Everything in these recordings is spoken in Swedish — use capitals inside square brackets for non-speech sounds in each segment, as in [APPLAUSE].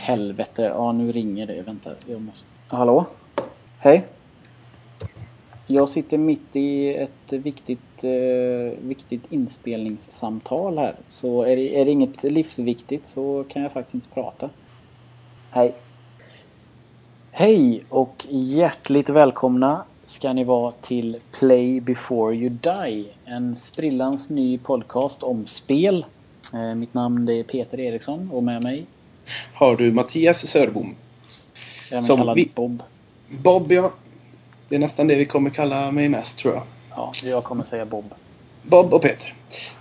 Helvete, ja nu ringer det. Vänta, jag måste... Hallå? Hej? Jag sitter mitt i ett viktigt, eh, viktigt inspelningssamtal här. Så är det, är det inget livsviktigt så kan jag faktiskt inte prata. Hej. Hej och hjärtligt välkomna ska ni vara till Play before you die. En sprillans ny podcast om spel. Eh, mitt namn är Peter Eriksson och med mig har du Mattias Sörbom. Även Som kallad vi... Bob. Bob, ja. Det är nästan det vi kommer kalla mig mest, tror jag. Ja, jag kommer säga Bob. Bob och Peter.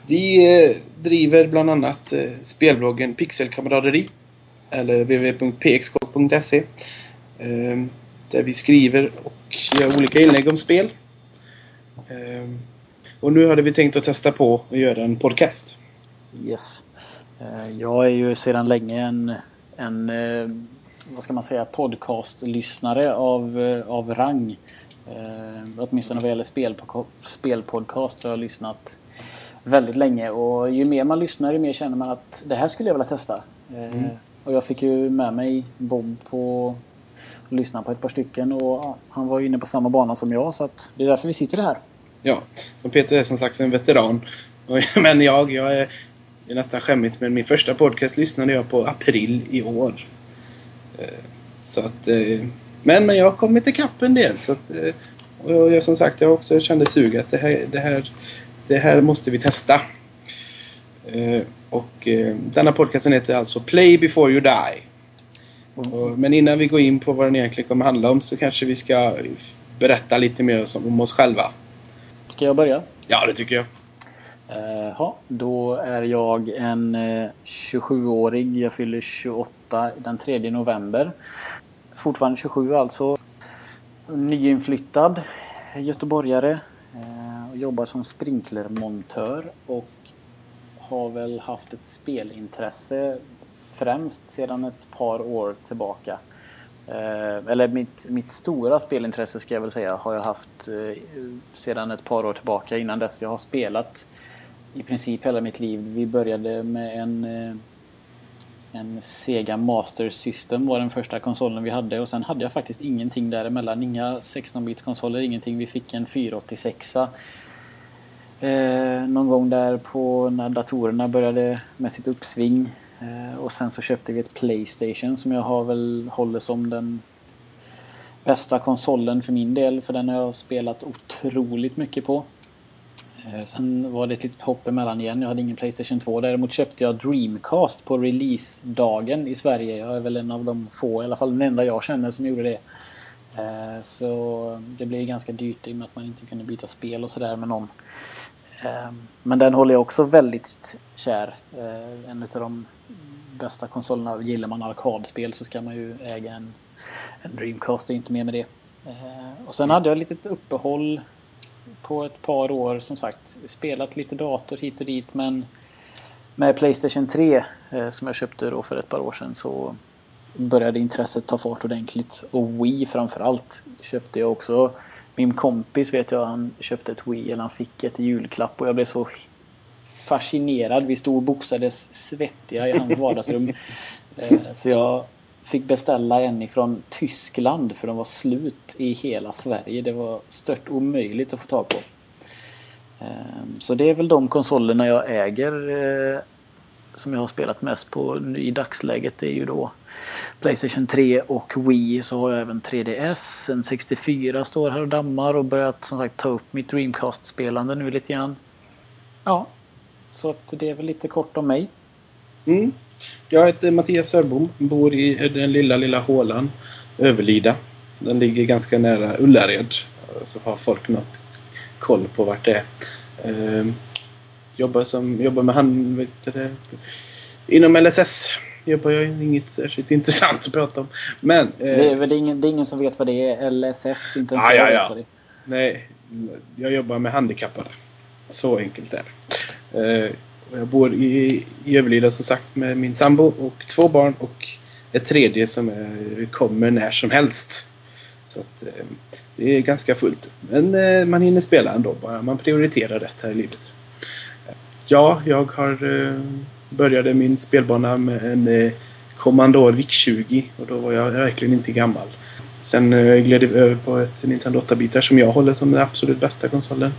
Vi eh, driver bland annat eh, spelbloggen Pixelkamraderi. Eller www.pxk.se. Eh, där vi skriver och gör olika inlägg om spel. Och nu hade vi tänkt att testa på att göra en podcast. Yes. Eh, jag är ju sedan länge en, en eh, vad ska man säga, podcastlyssnare av, eh, av rang. åtminstone vad gäller spelpo spelpodcast så har jag lyssnat väldigt länge och ju mer man lyssnar ju mer känner man att det här skulle jag vilja testa. Mm. Och jag fick ju med mig Bob på att lyssna på ett par stycken och ja, han var ju inne på samma bana som jag så att det är därför vi sitter här. Ja, som Peter är som sagt en veteran. [LAUGHS] Men jag, jag är det är nästan skämmigt men min första podcast lyssnade jag på april i år. Eh, så att... Eh, men, men jag har kommit ikapp en del så att... Eh, och jag, som sagt, jag också kände sug att det här, det här, det här måste vi testa. Och denna podcasten heter alltså Play before you die. Men innan vi går in på vad den egentligen kommer handla om så kanske vi ska berätta lite mer om oss själva. Ska jag börja? Ja, det tycker jag. Eh, ja, då är jag en eh, 27-årig. Jag fyller 28 den 3 november. Fortfarande 27 alltså. Nyinflyttad göteborgare. Eh, och jobbar som sprinklermontör och har väl haft ett spelintresse främst sedan ett par år tillbaka. Eller mitt, mitt stora spelintresse ska jag väl säga har jag haft sedan ett par år tillbaka. Innan dess jag har spelat i princip hela mitt liv. Vi började med en, eh, en Sega Master System var den första konsolen vi hade och sen hade jag faktiskt ingenting däremellan. Inga 16-bits konsoler, ingenting. Vi fick en 486 eh, någon gång där på när datorerna började med sitt uppsving. Eh, och sen så köpte vi ett Playstation som jag har väl håller som den bästa konsolen för min del för den har jag spelat otroligt mycket på. Eh, sen var det ett litet hopp emellan igen. Jag hade ingen Playstation 2. Däremot köpte jag Dreamcast på releasedagen i Sverige. Jag är väl en av de få, i alla fall den enda jag känner som gjorde det. Eh, så det blev ganska dyrt i och med att man inte kunde byta spel och sådär med någon. Eh, men den håller jag också väldigt kär. En av de bästa konsolerna. Gillar man arkadspel så ska man ju äga en, en Dreamcast. Det är inte mer med det. Och sen hade jag ett litet uppehåll på ett par år som sagt spelat lite dator hit och dit men med Playstation 3 eh, som jag köpte då för ett par år sedan så började intresset ta fart ordentligt. Och Wii framförallt köpte jag också. Min kompis vet jag, han köpte ett Wii, eller han fick ett julklapp och jag blev så fascinerad. Vi stod och boxades svettiga i hans vardagsrum. [LAUGHS] Eh, så jag fick beställa en ifrån Tyskland för de var slut i hela Sverige. Det var stört omöjligt att få tag på. Ehm, så det är väl de konsolerna jag äger eh, som jag har spelat mest på i dagsläget. Det är ju då Playstation 3 och Wii. Så har jag även 3DS. En 64 står här och dammar och börjat som sagt ta upp mitt Dreamcast-spelande nu lite grann. Ja, så att det är väl lite kort om mig. Mm. Jag heter Mattias Sörbom. Bor i den lilla, lilla hålan Överlida. Den ligger ganska nära Ullared. Så har folk något koll på vart det är. Ehm, jobbar, som, jobbar med hand... Vet det, inom LSS jobbar jag inget särskilt intressant att prata om. Men... Eh, det, är, det, är ingen, det är ingen som vet vad det är. LSS, inte ens ah, jag ja, ja. vet Nej, jag jobbar med handikappade. Så enkelt är det. Eh, jag bor i, i Överlida som sagt med min sambo och två barn och ett tredje som är, kommer när som helst. Så att, eh, det är ganska fullt. Men eh, man hinner spela ändå bara man prioriterar rätt här i livet. Ja, jag har eh, började min spelbana med en eh, Commodore VIC-20 och då var jag verkligen inte gammal. Sen eh, gled jag över på ett Nintendo 8-bitar som jag håller som den absolut bästa konsolen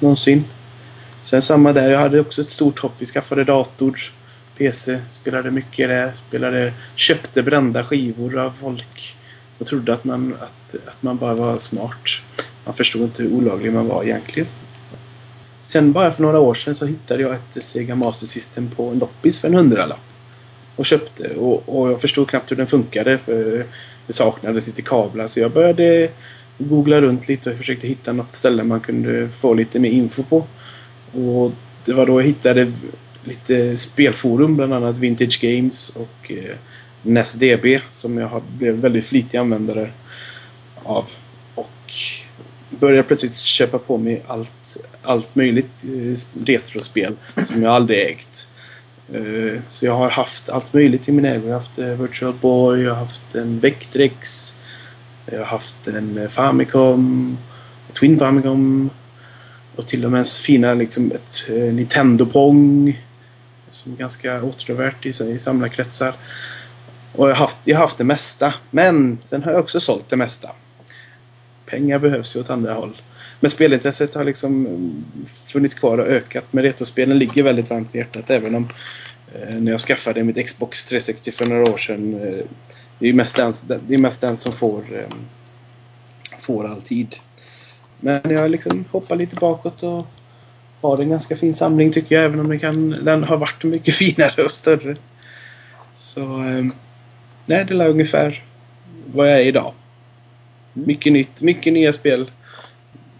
någonsin. Sen samma där, jag hade också ett stort hopp. Vi skaffade dator, PC, spelade mycket där. Spelade, köpte brända skivor av folk och trodde att man, att, att man bara var smart. Man förstod inte hur olaglig man var egentligen. Sen bara för några år sedan så hittade jag ett Sega Master System på en loppis för en hundralapp. Och köpte och, och jag förstod knappt hur den funkade för det saknades lite kablar så jag började googla runt lite och försökte hitta något ställe man kunde få lite mer info på. Och det var då jag hittade lite spelforum, bland annat Vintage Games och eh, som jag blev väldigt flitig användare av. Och började plötsligt köpa på mig allt, allt möjligt eh, retrospel som jag aldrig ägt. Eh, så jag har haft allt möjligt i min ägo. Jag har haft eh, Virtual Boy, jag har haft en Vectrex, jag har haft en eh, Famicom, Twin Famicom och till och med fina liksom ett eh, Nintendo Pong som är ganska åtråvärt i, i samlarkretsar. Och jag har, haft, jag har haft det mesta. Men sen har jag också sålt det mesta. Pengar behövs ju åt andra håll. Men spelintresset har liksom mm, funnits kvar och ökat. Men retrospelen ligger väldigt varmt i hjärtat. Även om eh, när jag skaffade mitt Xbox 360 för några år sedan. Eh, det är mest den, det är mest den som får, eh, får all tid. Men jag liksom hoppar lite bakåt och har en ganska fin samling tycker jag. Även om den, kan, den har varit mycket [LAUGHS] finare och större. Så eh, nej, det är ungefär vad jag är idag. Mycket nytt, mycket nya spel.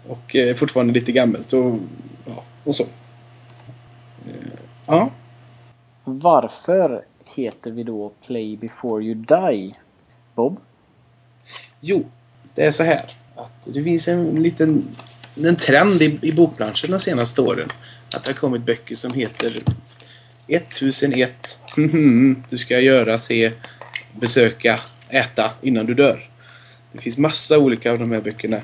Och eh, fortfarande lite gammalt och, ja, och så. Eh, ja. Varför heter vi då Play before you die? Bob? Jo, det är så här. Att det finns en liten en trend i, i bokbranschen de senaste åren. Att det har kommit böcker som heter 1001 mm-hmm. Du ska göra, se, besöka, äta innan du dör. Det finns massa olika av de här böckerna.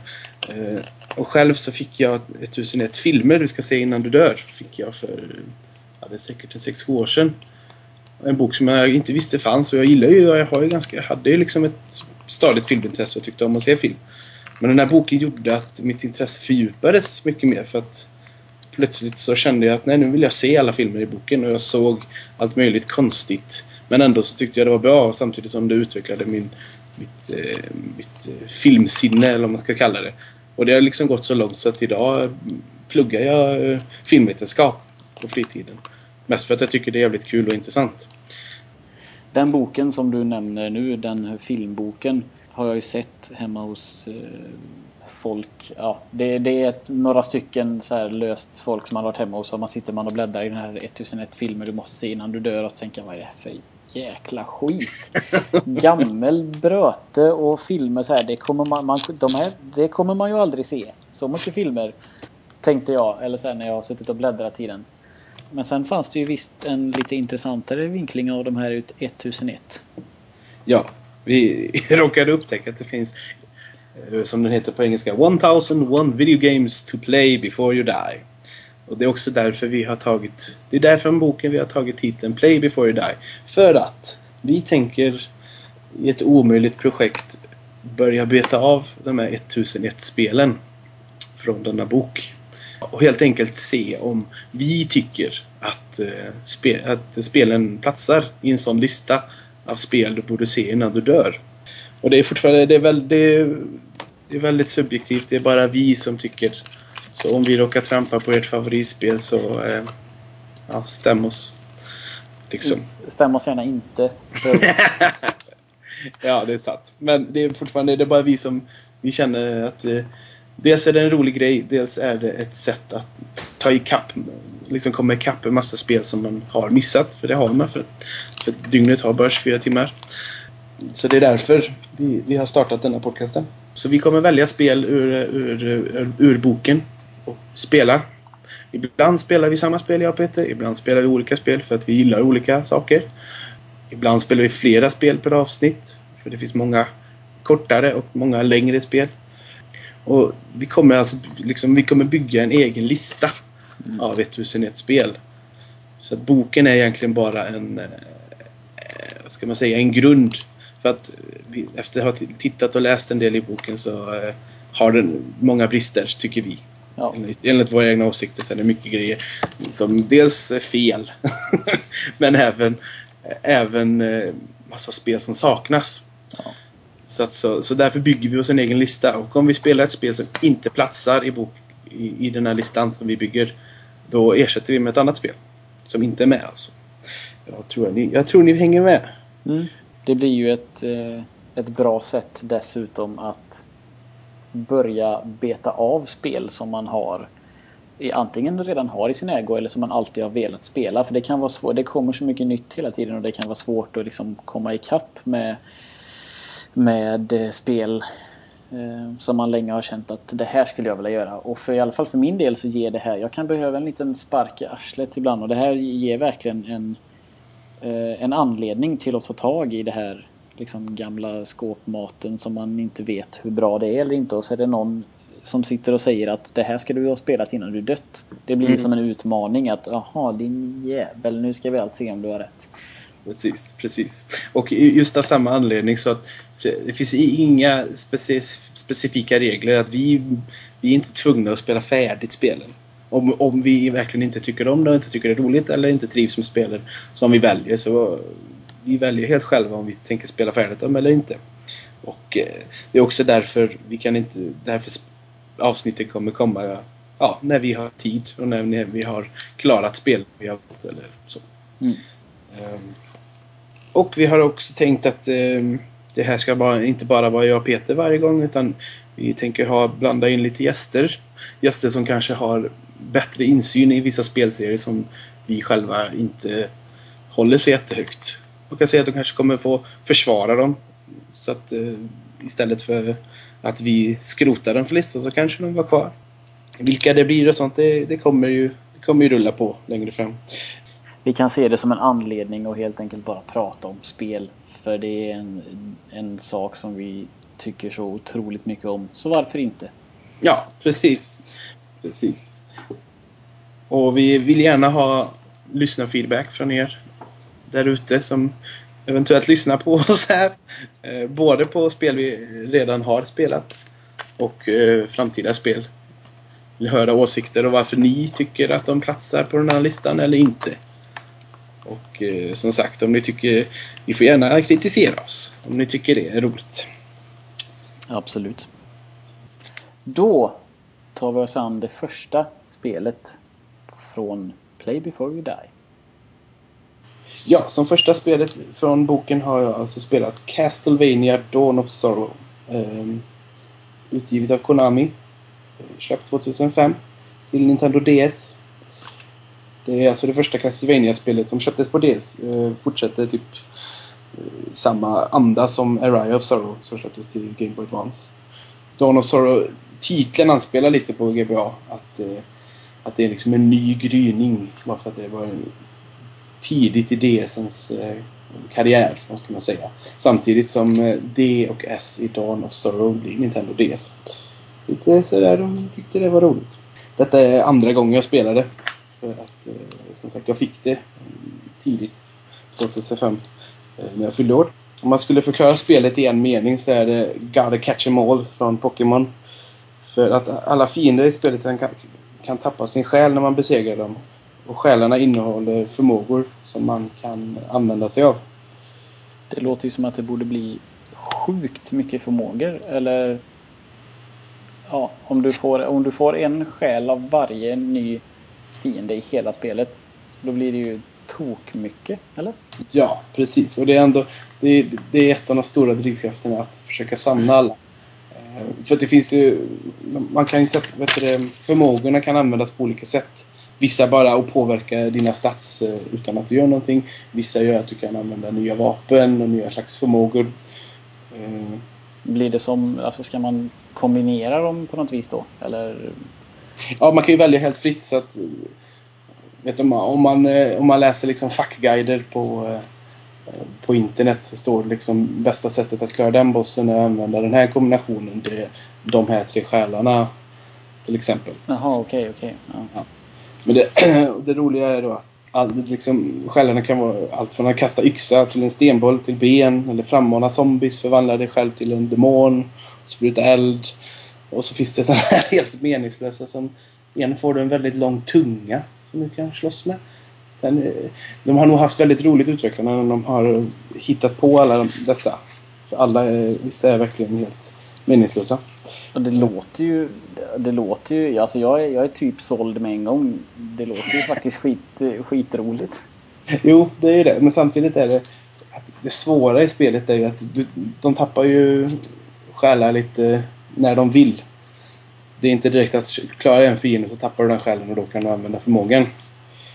Eh, och själv så fick jag 1001 filmer du ska se innan du dör. Fick jag för, ja det är säkert en 6-7 år sedan. En bok som jag inte visste fanns och jag gillar ju, jag har ju ganska, jag hade ju liksom ett stadigt filmintresse och tyckte om att se film. Men den här boken gjorde att mitt intresse fördjupades mycket mer för att plötsligt så kände jag att nej, nu vill jag se alla filmer i boken och jag såg allt möjligt konstigt. Men ändå så tyckte jag det var bra samtidigt som det utvecklade min, mitt, eh, mitt eh, filmsinne eller vad man ska kalla det. Och det har liksom gått så långt så att idag pluggar jag eh, filmvetenskap på fritiden. Mest för att jag tycker det är jävligt kul och intressant. Den boken som du nämner nu, den filmboken, har jag ju sett hemma hos eh, folk. Ja, det, det är ett, några stycken så här löst folk som man har varit hemma hos. Och man sitter man och bläddrar i den här 1001 filmer du måste se innan du dör och tänker vad är det för jäkla skit. [LAUGHS] Gammel bröte och filmer så här. Det kommer man, man, de här, det kommer man ju aldrig se. Så mycket filmer. Tänkte jag. Eller så här när jag har suttit och bläddrat i den. Men sen fanns det ju visst en lite intressantare vinkling av de här ut 1001. Ja, vi [LAUGHS] råkade upptäcka att det finns, eh, som den heter på engelska, 1001 video games to play before you die. Och det är också därför vi har tagit, det är därför boken vi har tagit titeln Play before you die. För att vi tänker i ett omöjligt projekt börja beta av de här 1001 spelen från denna bok. Och helt enkelt se om vi tycker att, eh, spe, att spelen platsar i en sån lista av spel du borde se innan du dör. Och det är fortfarande det är, väl, det är, det är väldigt subjektivt. Det är bara vi som tycker. Så om vi råkar trampa på ert favoritspel så eh, ja, stäm oss. Liksom. Stäm oss gärna inte. [LAUGHS] ja, det är sant. Men det är fortfarande det är bara vi som vi känner att eh, dels är det en rolig grej, dels är det ett sätt att ta ikapp, liksom komma ikapp en massa spel som man har missat. För det har man, för, för dygnet har bara 24 timmar. Så det är därför vi, vi har startat denna podcasten. Så vi kommer välja spel ur, ur, ur, ur boken och spela. Ibland spelar vi samma spel jag och Peter. Ibland spelar vi olika spel för att vi gillar olika saker. Ibland spelar vi flera spel per avsnitt. För det finns många kortare och många längre spel. Och vi kommer alltså liksom, vi kommer bygga en egen lista mm. av 1001 spel. Så att boken är egentligen bara en, eh, ska man säga, en grund. För att efter att ha tittat och läst en del i boken så eh, har den många brister, tycker vi. Ja. Enligt, enligt våra egna åsikter så är det mycket grejer som dels är fel, [LAUGHS] men även, även eh, massa spel som saknas. Ja. Så, att, så, så därför bygger vi oss en egen lista. Och om vi spelar ett spel som inte platsar i, bok, i, i den här listan som vi bygger, då ersätter vi med ett annat spel. Som inte är med alltså. Jag tror ni, jag tror ni hänger med. Mm. Det blir ju ett, eh, ett bra sätt dessutom att börja beta av spel som man har antingen redan har i sin ägo eller som man alltid har velat spela. För det kan vara svårt. Det kommer så mycket nytt hela tiden och det kan vara svårt att liksom komma ikapp med, med eh, spel eh, som man länge har känt att det här skulle jag vilja göra. Och för i alla fall för min del så ger det här, jag kan behöva en liten spark i arslet ibland och det här ger verkligen en, en anledning till att ta tag i det här liksom gamla skåpmaten som man inte vet hur bra det är eller inte och så är det någon som sitter och säger att det här ska du ha spelat innan du dött. Det blir mm. som en utmaning att jaha din jävel nu ska vi allt se om du har rätt. Precis, precis. Och just av samma anledning så att det finns inga specifika regler att vi, vi är inte tvungna att spela färdigt spelen. Om, om vi verkligen inte tycker om det inte tycker det är roligt eller inte trivs med spelen som vi väljer så vi väljer helt själva om vi tänker spela färdigt dem eller inte. Och eh, det är också därför vi kan inte, därför avsnittet kommer komma ja, när vi har tid och när vi har klarat spel vi har valt eller så. Mm. Um, och vi har också tänkt att um, det här ska bara, inte bara vara jag och Peter varje gång utan vi tänker ha, blanda in lite gäster. Gäster som kanske har bättre insyn i vissa spelserier som vi själva inte håller så jättehögt. Och kan säga att de kanske kommer få försvara dem. Så att uh, istället för att vi skrotar den för listan så kanske de var kvar. Vilka det blir och sånt, det, det, kommer, ju, det kommer ju rulla på längre fram. Vi kan se det som en anledning att helt enkelt bara prata om spel. För det är en, en sak som vi tycker så otroligt mycket om. Så varför inte? Ja, precis. Precis. Och vi vill gärna ha lyssnarfeedback från er där ute som eventuellt lyssnar på [LAUGHS] oss här. Eh, både på spel vi redan har spelat och eh, framtida spel. Vill höra åsikter och varför ni tycker att de platsar på den här listan eller inte. Och eh, som sagt, om ni tycker... Ni får gärna kritisera oss om ni tycker det är roligt. Absolut. Då tar vi oss an det första spelet från Play before you die. Ja, som första spelet från boken har jag alltså spelat Castlevania Dawn of Sorrow. Ehm, utgivet av Konami. Eh, släppt 2005 till Nintendo DS. Det är alltså det första Castlevania-spelet som köptes på DS. Eh, fortsätter typ eh, samma anda som Array of Sorrow som släpptes till Game Boy Advance. Dawn of Sorrow, titeln anspelar lite på GBA. Att, eh, att det är liksom en ny gryning. Bara för att det var tidigt i DSens eh, karriär, vad ska man säga. Samtidigt som eh, D och S i Dawn of Sorrow blir Nintendo DS. Lite sådär, de tyckte det var roligt. Detta är andra gången jag spelade. För att, eh, som sagt, jag fick det eh, tidigt 2005 eh, när jag fyllde år. Om man skulle förklara spelet i en mening så är det Gotta Catch 'em All från Pokémon. För att alla fiender i spelet kan, kan tappa sin själ när man besegrar dem. Och själarna innehåller förmågor som man kan använda sig av. Det låter ju som att det borde bli sjukt mycket förmågor. Eller ja, om du får, om du får en själ av varje ny fiende i hela spelet. Då blir det ju tok mycket, eller? Ja, precis. Och det är ändå det är, det är ett av de stora drivkrafterna att försöka samla alla. Eh, för det finns ju... Man kan ju sätta... Vet du, förmågorna kan användas på olika sätt. Vissa bara att påverka dina stats eh, utan att du gör någonting. Vissa gör att du kan använda nya vapen och nya slags förmågor. Eh, Blir det som, alltså ska man kombinera dem på något vis då? Eller? Ja, man kan ju välja helt fritt så att vet du, om, man, eh, om man läser liksom fackguider på, på internet så står det liksom bästa sättet att klara den bossen är att använda den här kombinationen. Det är de här tre själarna till exempel. Jaha, okej, okay, okej. Okay. Ja. Men det, [CLEARS THROAT] det roliga är då att all, liksom, själarna kan vara allt från att kasta yxa till en stenboll till ben eller frammana zombies, förvandla dig själv till en demon, spruta eld. Och så finns det sådana här [LAUGHS] helt meningslösa som en får du en väldigt lång tunga som du kan slåss med. Den, de har nog haft väldigt roligt utvecklarna när de har hittat på alla dessa. För alla, vissa är verkligen helt meningslösa. Och det låter ju... Det låter ju... Alltså jag är, jag är typ såld med en gång. Det låter ju faktiskt skit, skitroligt. Jo, det är ju det. Men samtidigt är det... Det svåra i spelet är ju att du, de tappar ju själar lite när de vill. Det är inte direkt att klara en fiende så tappar du den själen och då kan du använda förmågan.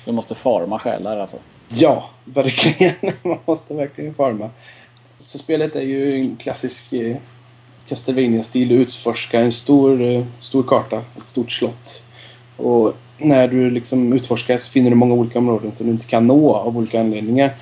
Du måste farma själar alltså? Ja, verkligen. [LAUGHS] Man måste verkligen farma. Så spelet är ju en klassisk eh, Castlevania-stil. Du utforskar en stor, eh, stor karta, ett stort slott. Och när du liksom utforskar så finner du många olika områden som du inte kan nå av olika anledningar.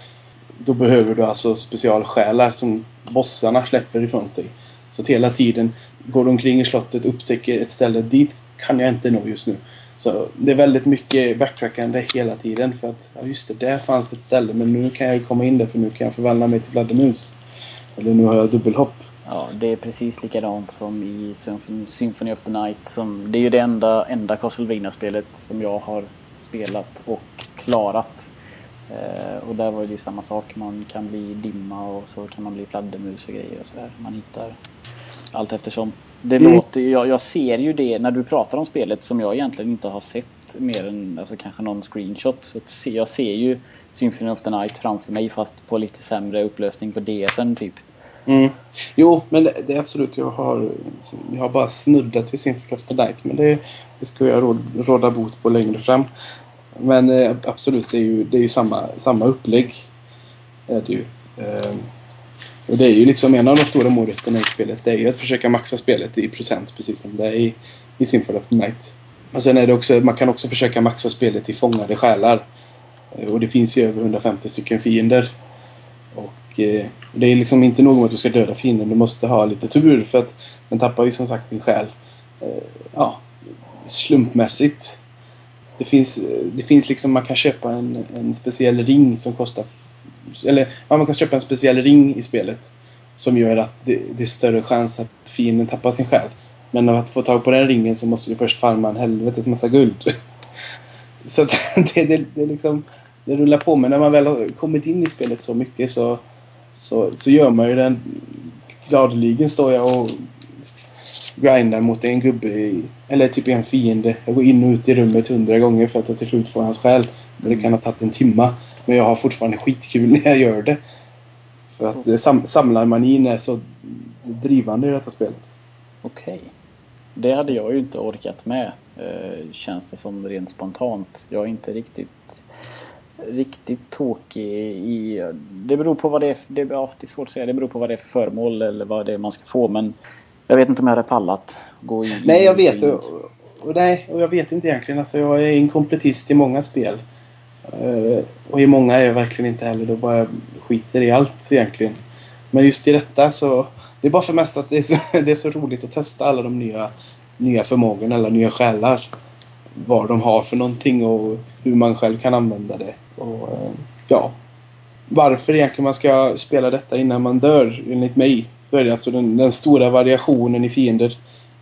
Då behöver du alltså specialsjälar som bossarna släpper ifrån sig. Så att hela tiden går du omkring i slottet och upptäcker ett ställe. Dit kan jag inte nå just nu. Så det är väldigt mycket backtrackande hela tiden. För att, ja just det, där fanns ett ställe men nu kan jag komma in där för nu kan jag förvandla mig till fladdermus. Eller nu har jag dubbelhopp. Ja, det är precis likadant som i Symphony of the Night. Som, det är ju det enda, enda Castlevania-spelet som jag har spelat och klarat. Eh, och där var det ju samma sak. Man kan bli dimma och så kan man bli fladdermus och grejer och sådär. Man hittar allt eftersom. Det mm. låter, jag, jag ser ju det när du pratar om spelet som jag egentligen inte har sett mer än alltså, kanske någon screenshot. Så jag ser ju Symphony of the Night framför mig fast på lite sämre upplösning på DSen typ. Mm. Jo, men det, det, är absolut. Jag har, jag har bara snuddat vid Symphony of the Night. Men det, det ska jag råd, råda bot på längre fram. Men eh, absolut, det är ju, det är ju samma, samma upplägg. Är det ju. Eh, och det är ju liksom en av de stora morötterna i spelet. Det är ju att försöka maxa spelet i procent precis som det är i, i Symphony of the Night. Och sen är det också, man kan också försöka maxa spelet i fångade själar. Eh, och det finns ju över 150 stycken fiender. Och eh, det är liksom inte nog med att du ska döda fienden. Du måste ha lite tur för att den tappar ju som sagt din själ. Eh, ja, slumpmässigt. Det finns, eh, det finns liksom, man kan köpa en, en speciell ring som kostar... Eller ja, man kan köpa en speciell ring i spelet. Som gör att det, det är större chans att fienden tappar sin själ. Men att få tag på den ringen så måste du först farma en helvetes massa guld. [LAUGHS] Så att [LAUGHS] det, det, det, liksom, det rullar på. Men när man väl har kommit in i spelet så mycket så, så, så gör man ju den... Gladeligen står jag och grindar mot en gubbe eller typ en fiende. Jag går in och ut i rummet hundra gånger för att jag till slut får hans själ. Men det kan ha tagit en timma. Men jag har fortfarande skitkul när jag gör det. För att mm. sam samlarmanin är så drivande i detta spelet. Okej. Okay. Det hade jag ju inte orkat med. Eh, känns det som rent spontant. Jag är inte riktigt riktigt tokig i... Det beror på vad det är, det, ja, det är svårt att säga. Det beror på vad det är för föremål eller vad det är man ska få. Men jag vet inte om jag hade pallat gå in. Nej, jag vet. Och, och, nej, och jag vet inte egentligen. Alltså, jag är inkompletist i många spel. Eh, och i många är jag verkligen inte heller. Då bara skiter i allt egentligen. Men just i detta så... Det är bara för mest att det är så, [LAUGHS] det är så roligt att testa alla de nya, nya förmågorna, alla nya själar. Vad de har för någonting och hur man själv kan använda det. Och, eh, ja. Varför egentligen man ska spela detta innan man dör, enligt mig, då är det alltså den, den stora variationen i fiender,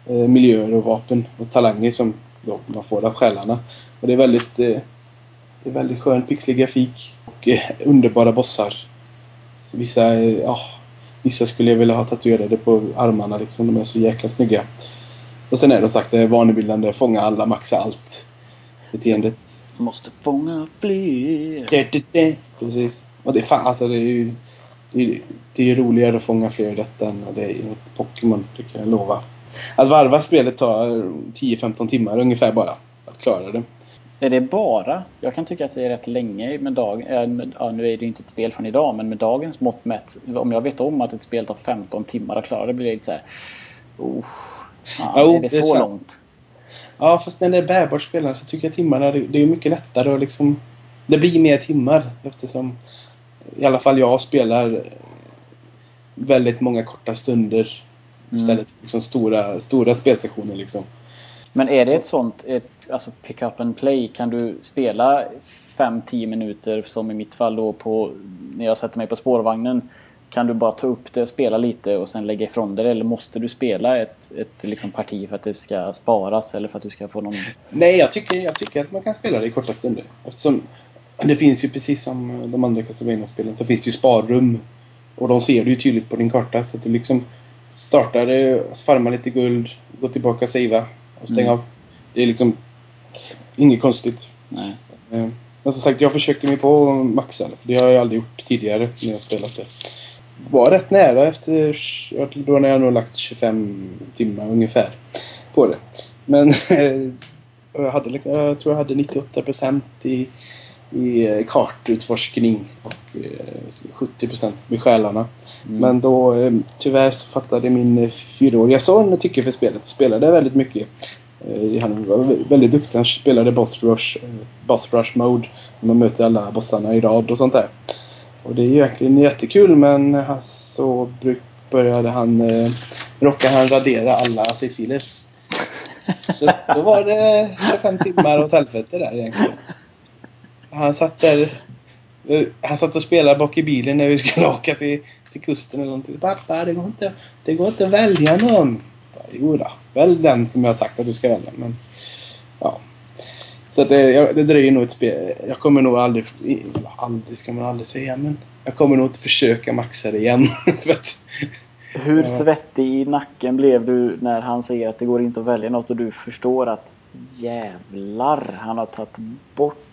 eh, miljöer och vapen och talanger som då man får av själarna. Och det är väldigt, eh, det är väldigt skön pixlig grafik och eh, underbara bossar. Så vissa, eh, ja, vissa skulle jag vilja ha tatuerade på armarna liksom. De är så jäkla snygga. Och sen är det sagt det vanebildande, fånga alla, maxa allt. Beteendet. Måste fånga fler. Precis. Och det är fan, alltså det är ju det, det är roligare att fånga fler i detta än det är i Pokémon, det kan jag lova. Att varva spelet tar 10-15 timmar ungefär bara. Att klara det. Är det bara? Jag kan tycka att det är rätt länge med dag... Ja, nu är det ju inte ett spel från idag, men med dagens mått mätt. Om jag vet om att ett spel tar 15 timmar att klara det blir det lite såhär... Oh, ja, jo, är det, det är så sant. långt? Ja, fast när det är bärbart spelande så tycker jag timmarna det, det är mycket lättare och liksom... Det blir mer timmar eftersom i alla fall jag spelar väldigt många korta stunder. Mm. Istället för liksom stora, stora spelsessioner liksom. Men är det ett sånt, ett, alltså pick up and play, kan du spela 5-10 minuter som i mitt fall då på, när jag sätter mig på spårvagnen. Kan du bara ta upp det och spela lite och sen lägga ifrån det eller måste du spela ett, ett liksom parti för att det ska sparas eller för att du ska få någon... Nej, jag tycker, jag tycker att man kan spela det i korta stunder. Eftersom det finns ju precis som de andra Castlevania-spelen så finns det ju sparrum. Och de ser du ju tydligt på din karta så att du liksom startar farmar lite guld, går tillbaka och savea och stäng Mm. av. Det är liksom inget konstigt. Nej. Eh, Men som sagt, jag försökte mig på att maxa det. För det har jag aldrig gjort tidigare när jag spelat det. Var rätt nära efter... Då när jag nog lagt 25 timmar ungefär på det. Men [LAUGHS] eh, jag, hade, jag tror jag hade 98% i, i eh, kartutforskning och eh, 70% med själarna. Mm. Men då eh, tyvärr så fattade min eh, fyraåriga son tycke för spelet. Spelade väldigt mycket. Eh, Han var vä- väldigt duktig. Han spelade Boss Rush, eh, Boss Rush Mode. Man möter alla bossarna i rad och sånt där. Och det är ju egentligen jättekul men så började han... Eh, råkade han radera alla sidfiler. Så då var det 25 timmar åt helvete där egentligen. Han satt där... eh, Han satt och spelade bak i bilen när vi skulle [LAUGHS] åka till, till kusten eller någonting. Pappa, det går inte, det går inte att välja någon. Jo då, välj den som jag har sagt att du ska välja. Men, ja. Så att det, det dröjer nog ett spel. Jag kommer nog aldrig... Aldrig ska man aldrig säga, men jag kommer nog inte försöka maxa det igen. [LAUGHS] För att, Hur svettig i nacken blev du när han säger att det går inte att välja något och du förstår att jävlar, han har tagit bort...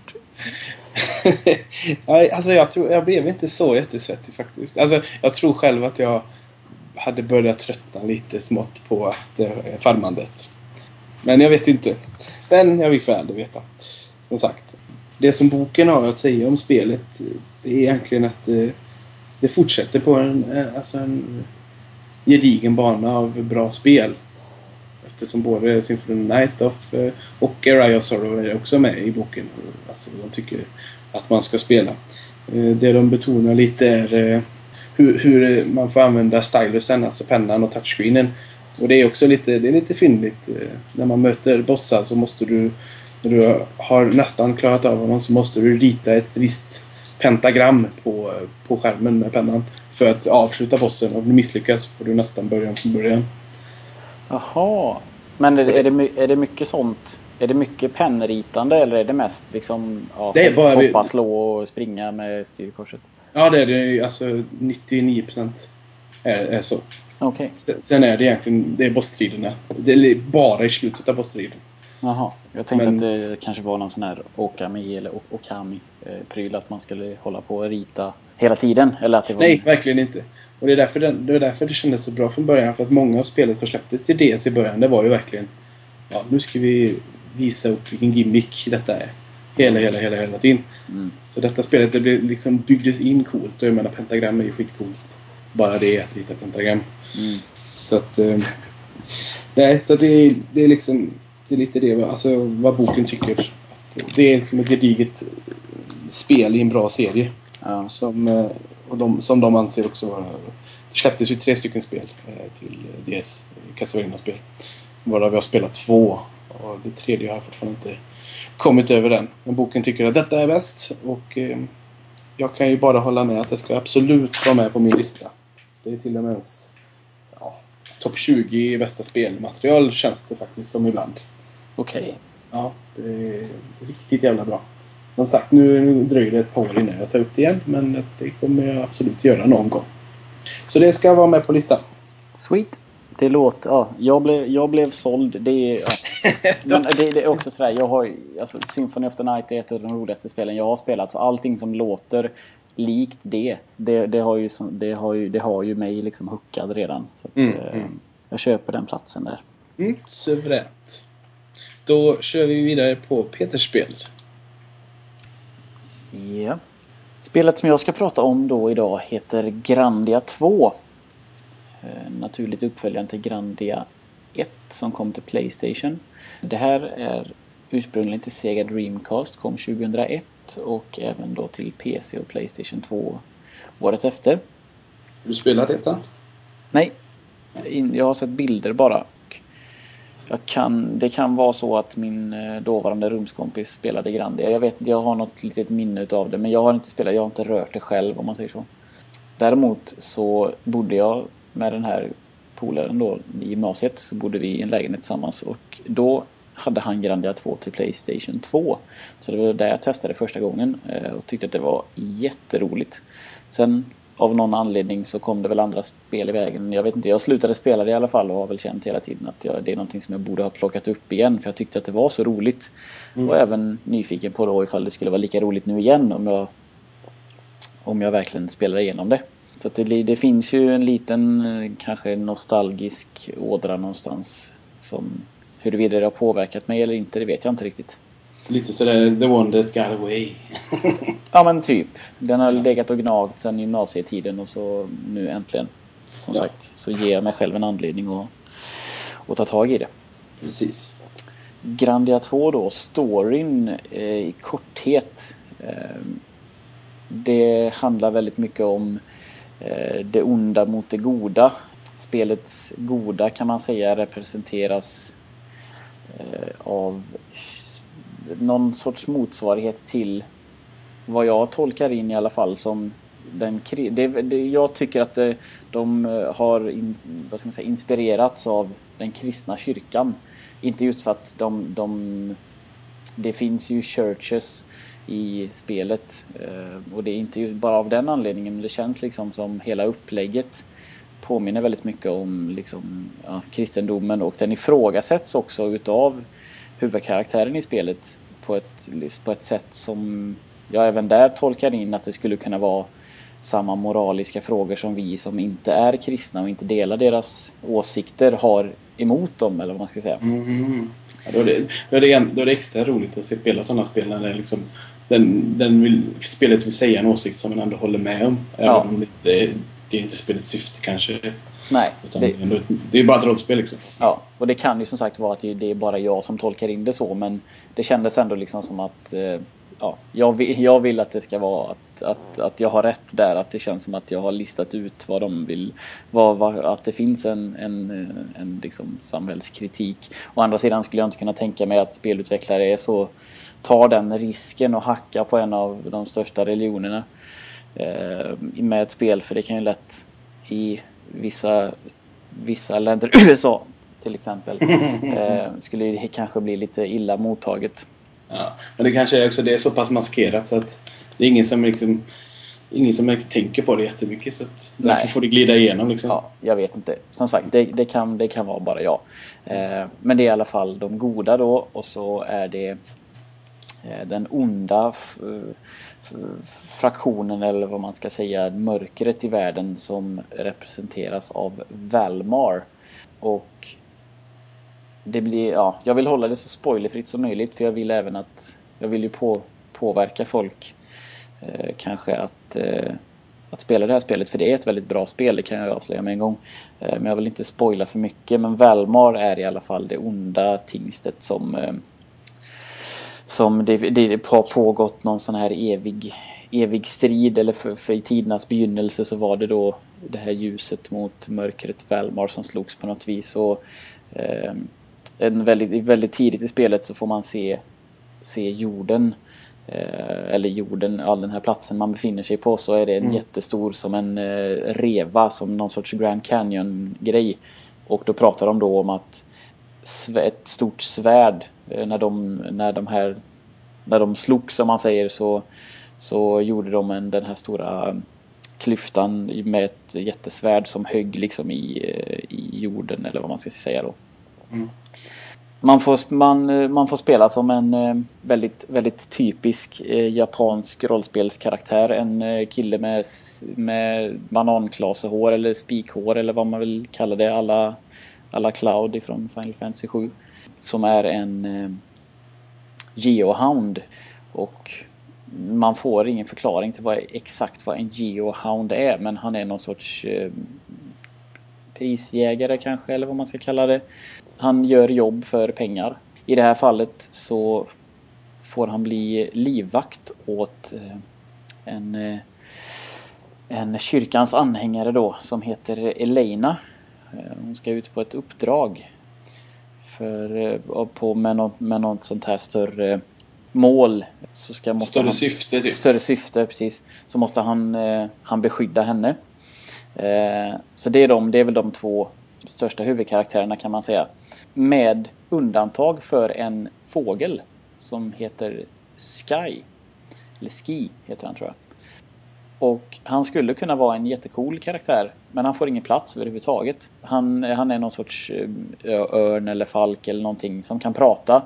[LAUGHS] Alltså jag, tror, jag blev inte så jättesvettig faktiskt. Alltså, jag tror själv att jag hade börjat tröttna lite smått på att, eh, farmandet. Men jag vet inte. Men jag vill för aldrig veta. Som sagt. Det som boken har att säga om spelet det är egentligen att eh, det fortsätter på en, eh, alltså en gedigen bana av bra spel. Eftersom både Symphony Night of, eh, och Area of Sorrow är också med i boken. Alltså de tycker att man ska spela. Eh, det de betonar lite är eh, hur, hur man får använda stylusen, alltså pennan och touchscreenen. Och det är också lite, det är lite fyndigt. När man möter bossar så måste du, när du har nästan klarat av honom, så måste du rita ett visst pentagram på, på skärmen med pennan. För att avsluta bossen. Om du misslyckas får du nästan börja från början. Jaha. Men är, det- är, det, är det mycket sånt? Är det mycket pennritande eller är det mest liksom ja, Det är bara- hoppa, slå och springa med styrkorset? Ja, det är det. Alltså 99% är, är så. Okej. Sen, sen är det egentligen det är bossstriderna. Det är bara i slutet av bossstriden. Jaha. Jag tänkte Men- att det kanske var någon sån här Okami eller Okami-pryl. Att man skulle hålla på och rita hela tiden. Eller att det var... Nej, verkligen inte. Och det är, därför den, det är därför det kändes så bra från början. För att många av spelen som släpptes till DS i början, det var ju verkligen... Ja, nu ska vi visa upp vilken gimmick detta är. Hela, hela, hela, hela tiden. Mm. Så detta spelet det blev liksom byggdes in coolt. Och jag menar, pentagram är ju skitcoolt. Bara det att rita pentagram. Mm. Så att... Eh, [LAUGHS] nej, så att det, är- det är liksom... Det är lite det, alltså vad boken tycker. Det är liksom ett gediget eh, spel i en bra serie. Ja. Som, eh, och de, som de anser också vara... Det släpptes ju tre stycken spel eh, till DS, Castlevania-spel. Varav jag har spelat två. Och det tredje har jag fortfarande inte kommit över än. Men boken tycker att detta är bäst. Och eh, jag kan ju bara hålla med att det ska absolut vara med på min lista. Det är till och med ens ja, topp 20 i bästa spelmaterial känns det faktiskt som ibland. Okej. Ja, det är riktigt jävla bra. Som sagt, nu, dröjer det ett par år innan jag tar upp det igen. Men det kommer jag absolut göra någon gång. Så det ska vara med på listan. Sweet. Det låter... Ja, jag blev, jag blev såld. Det är... Ja. [LAUGHS] Men det, det är också sådär. Jag har alltså, Symphony of the Night är ett av de roligaste spelen jag har spelat. Så allting som låter likt det. Det, det, har, ju, det, har, ju, det har ju mig liksom hookad redan. Så att, Mm, eh, mm. Jag köper den platsen där. Mm, suveränt. Då kör vi vidare på Peters spel. Ja. Spelet som jag ska prata om då idag heter Grandia 2. Eh, Naturligt uppföljaren till Grandia 1 som kom till Playstation. Det här är ursprungligen till Sega Dreamcast, kom 2001 och även då till PC och Playstation 2 året efter. Har du spelat ettan? Nej, jag har sett bilder bara. Jag kan, det kan vara så att min eh, dåvarande rumskompis spelade Grandia. Jag vet jag har något litet minne av det. Men jag har inte spelat, jag har inte rört det själv om man säger så. Däremot så bodde jag med den här polaren då i gymnasiet. Så bodde vi i en lägenhet tillsammans och då hade han Grandia 2 till Playstation 2. Så det var där jag testade första gången eh, och tyckte att det var jätteroligt. Sen av någon anledning så kom det väl andra spel i vägen. Jag vet inte, jag slutade spela det i alla fall och har väl känt hela tiden att jag, det är någonting som jag borde ha plockat upp igen för jag tyckte att det var så roligt. Mm. Och även nyfiken på då ifall det skulle vara lika roligt nu igen om jag, om jag verkligen spelar igenom det. Så det, det, finns ju en liten kanske nostalgisk ådra någonstans som huruvida det har påverkat mig eller inte, det vet jag inte riktigt. Lite sådär the one that got away. [LAUGHS] ja men typ. Den har legat och gnagt sedan gymnasietiden och så nu äntligen. Som ja. sagt så ger jag mig själv en anledning att, att ta tag i det. Precis. Grandia 2 då, storyn eh, i korthet. Eh, det handlar väldigt mycket om eh, det onda mot det goda. Spelets goda kan man säga representeras eh, av någon sorts motsvarighet till vad jag tolkar in i alla fall som den, det, det, jag tycker att det, de eh, har in, vad ska man säga, inspirerats av den kristna kyrkan. Inte just för att de, de det finns ju churches i spelet eh, och det är inte bara av den anledningen men det känns liksom som hela upplägget påminner väldigt mycket om liksom, ja, kristendomen och den ifrågasätts också utav huvudkaraktären i spelet på ett, på ett sätt som jag även där tolkar in att det skulle kunna vara samma moraliska frågor som vi som inte är kristna och inte delar deras åsikter har emot dem eller vad man ska säga. Mm. Ja, då, är det, då, är det, då är det extra roligt att spela sådana spel när det liksom, den, den vill, spelet vill säga en åsikt som man ändå håller med om. Även ja. om det, det, det är inte spelets syfte kanske. Nej. Utan det, det är bara ett rollspel liksom. Ja, och det kan ju som sagt vara att det är bara jag som tolkar in det så men det kändes ändå liksom som att eh, ja, jag, vill, jag vill att det ska vara att, att, att jag har rätt där. Att det känns som att jag har listat ut vad de vill. Vad, vad, att det finns en, en, en liksom samhällskritik. Å andra sidan skulle jag inte kunna tänka mig att spelutvecklare är så tar den risken och hacka på en av de största religionerna eh, med ett spel. För det kan ju lätt i vissa, vissa länder, [CLEARS THROAT] USA till exempel, [LAUGHS] eh, skulle det kanske bli lite illa mottaget. Ja, men det kanske är också det är så pass maskerat så att det är ingen som liksom Ingen som tänker på det jättemycket så att därför Nej. får det glida igenom liksom. Ja, jag vet inte. Som sagt, det, det, kan, det kan vara bara jag. Eh, men det är i alla fall de goda då och så är det eh, den onda fraktionen eller vad man ska säga, mörkret i världen som representeras av Valmar. Och det blir, ja, jag vill hålla det så spoilerfritt som möjligt för jag vill även att, jag vill ju på, påverka folk eh, kanske att, eh, att spela det här spelet för det är ett väldigt bra spel, det kan jag avslöja med en gång. Eh, men jag vill inte spoila för mycket men Valmar är i alla fall det onda tingstet som eh, som det, det har pågått någon sån här evig, evig strid eller för, för i tidernas begynnelse så var det då det här ljuset mot mörkret Valmar som slogs på något vis och eh, en väldigt, väldigt tidigt i spelet så får man se, se jorden eh, eller jorden, all den här platsen man befinner sig på så är det en mm. jättestor som en eh, reva som någon sorts Grand Canyon grej och då pratar de då om att ett stort svärd när de, när de här när de slogs som man säger så, så gjorde de en, den här stora klyftan med ett jättesvärd som högg liksom i, eh, i jorden eller vad man ska säga då. Mm. Man, får, man, eh, man får spela som en väldigt, väldigt typisk japansk rollspelskaraktär. En kille med, med bananklasehår eller spikhår eller vad man vill kalla det. Alla, alla Cloud ifrån Final Fantasy 7 som är en eh, geohound. Och man får ingen förklaring till vad, exakt vad en geohound är men han är någon sorts eh, prisjägare kanske eller vad man ska kalla det. Han gör jobb för pengar. I det här fallet så får han bli livvakt åt eh, en, eh, en kyrkans anhängare då som heter Elena. Eh, hon ska ut på ett uppdrag för eh, på, med, något, med något sånt här större mål. Så ska, måste Större han, syfte typ. Större syfte, precis. Så måste han, eh, han beskydda henne. Eh, så det är, de, det är väl de två största huvudkaraktärerna kan man säga. Med undantag för en fågel som heter Sky. Eller Ski heter han tror jag. Och han skulle kunna vara en jättecool karaktär. Men han får ingen plats överhuvudtaget. Han, han är någon sorts eh, örn eller falk eller någonting som kan prata.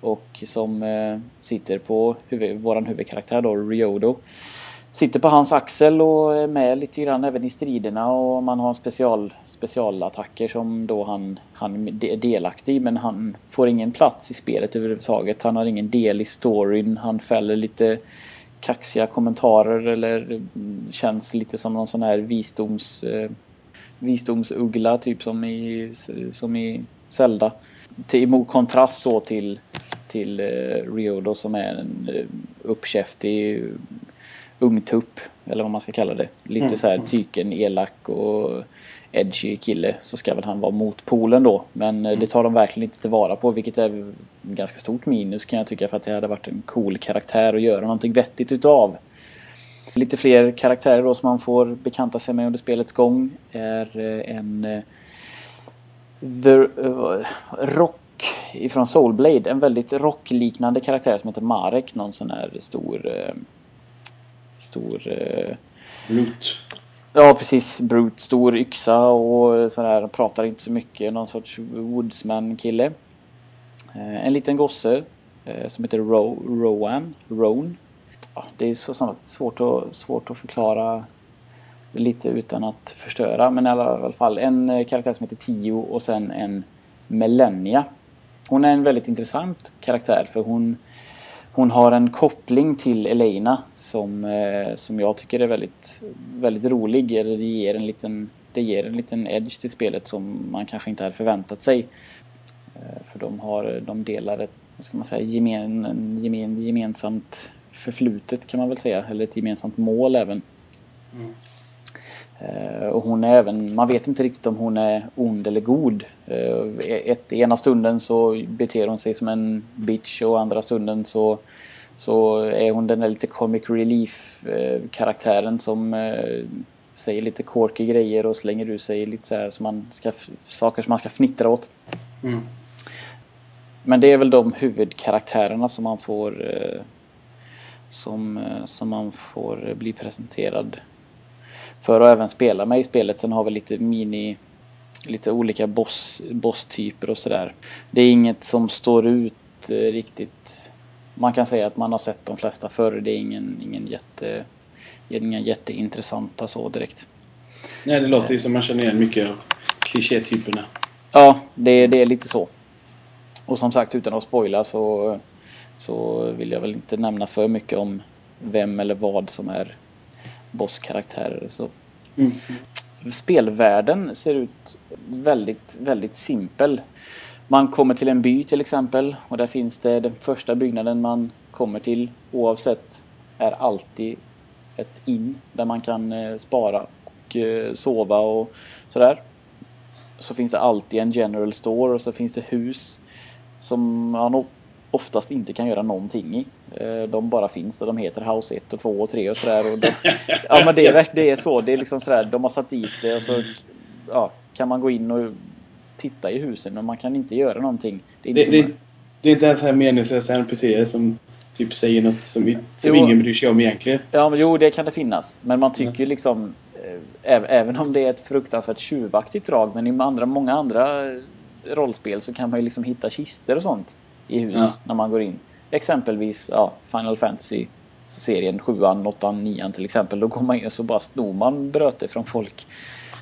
Och som eh, sitter på huvud, våran huvudkaraktär då, Ryodo. Sitter på hans axel och är med lite grann även i striderna och man har special, specialattacker som då han, han är delaktig i men han får ingen plats i spelet överhuvudtaget. Han har ingen del i storyn. Han fäller lite kaxiga kommentarer eller känns lite som någon sån här visdoms, eh, visdomsuggla typ som i, som i Zelda. Till, emot kontrast då till, till eh, Ryodo som är en eh, uppkäftig ungtupp eller vad man ska kalla det. Lite mm. så här tyken, elak och edgy kille så ska väl han vara motpolen då. Men mm. det tar de verkligen inte tillvara på vilket är ganska stort minus kan jag tycka för att det hade varit en cool karaktär att göra någonting vettigt utav. Lite fler karaktärer då som man får bekanta sig med under spelets gång är eh, en uh, The uh, Rock ifrån Soulblade. En väldigt rockliknande karaktär som heter Marek. Någon sån här stor uh, stor... Eh, Brute. Ja, precis. Brute. Stor yxa och sådär. Pratar inte så mycket. Någon sorts woodsman-kille. Eh, en liten gosse eh, som heter Ro Rowan. Roan. Ja, det är så, svårt, att, svårt att förklara lite utan att förstöra. Men i alla fall en eh, karaktär som heter Tio och sen en Melania. Hon är en väldigt intressant karaktär för hon hon har en koppling till Elena som, eh, som jag tycker är väldigt, väldigt rolig. Eller det ger, en liten, det ger en liten edge till spelet som man kanske inte hade förväntat sig. Eh, för de, har, de delar ett ska man säga, gemen, gemen, gemensamt förflutet kan man väl säga. Eller ett gemensamt mål även. Mm. Eh, och hon är även, man vet inte riktigt om hon är ond eller god. Eh, ett, ena stunden så beter hon sig som en bitch och andra stunden så, så är hon den där lite comic relief eh, som säger lite quirky grejer och slänger ur sig lite så här som man ska, saker som man ska fnittra åt. Mm. Men det är väl de huvudkaraktärerna som man får som, som man får bli presenterad för att även spela med i spelet. Sen har vi lite mini lite olika boss, bosstyper och sådär. Det är inget som står ut eh, riktigt. Man kan säga att man har sett de flesta förr. Det är ingen, ingen jätte inga jätteintressanta så direkt. Nej, det låter ju som man känner igen mycket av klichétyperna. Ja, det, det är lite så. Och som sagt, utan att spoila så, så vill jag väl inte nämna för mycket om vem eller vad som är bosskaraktärer. Så. Mm. Spelvärlden ser ut väldigt, väldigt simpel. Man kommer till en by till exempel och där finns det den första byggnaden man kommer till oavsett är alltid ett in där man kan eh, spara och eh, sova och sådär. Så finns det alltid en general store och så finns det hus som man oftast inte kan göra någonting i. Eh, de bara finns och de heter House 1 och 2 och 3 och sådär. Och de, [LAUGHS] ja men det är, det är så. Det är liksom sådär. De har satt dit det och så ja, kan man gå in och titta i husen men man kan inte göra någonting. Det är inte, det, det, det är inte ens här meningslösa NPCer som typ säger något som, som ingen bryr sig om egentligen. Ja men jo det kan det finnas. Men man tycker ja. liksom eh, Även om det är ett fruktansvärt tjuvaktigt drag men i andra, många andra rollspel så kan man ju liksom hitta kister och sånt i hus ja. när man går in. Exempelvis ja, Final Fantasy serien 7, 8, 9 till exempel. Då går man in och så bara snor man bröte från folk.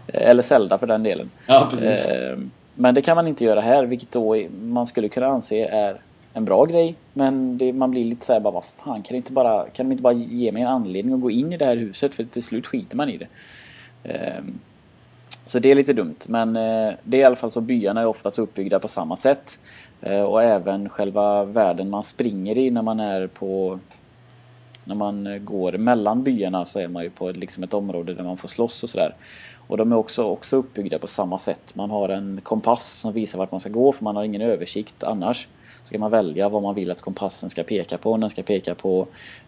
Eh, eller Zelda för den delen. Ja, precis. Eh, men det kan man inte göra här, vilket då man skulle kunna anse är en bra grej. Men det, man blir lite såhär bara, vad fan, kan, inte bara, kan de inte bara ge mig en anledning att gå in i det här huset? För till slut skiter man i det. Så det är lite dumt. Men eh, det är i alla fall så byarna är oftast uppbyggda på samma sätt. Eh, och även själva världen man springer i när man är på när man eh, går mellan byarna så är man ju på liksom ett område där man får slåss och sådär. Och de är också, också uppbyggda på samma sätt. Man har en kompass som visar vart man ska gå för man har ingen översikt annars. Så kan man välja vad man vill att kompassen ska peka på. Om den ska peka på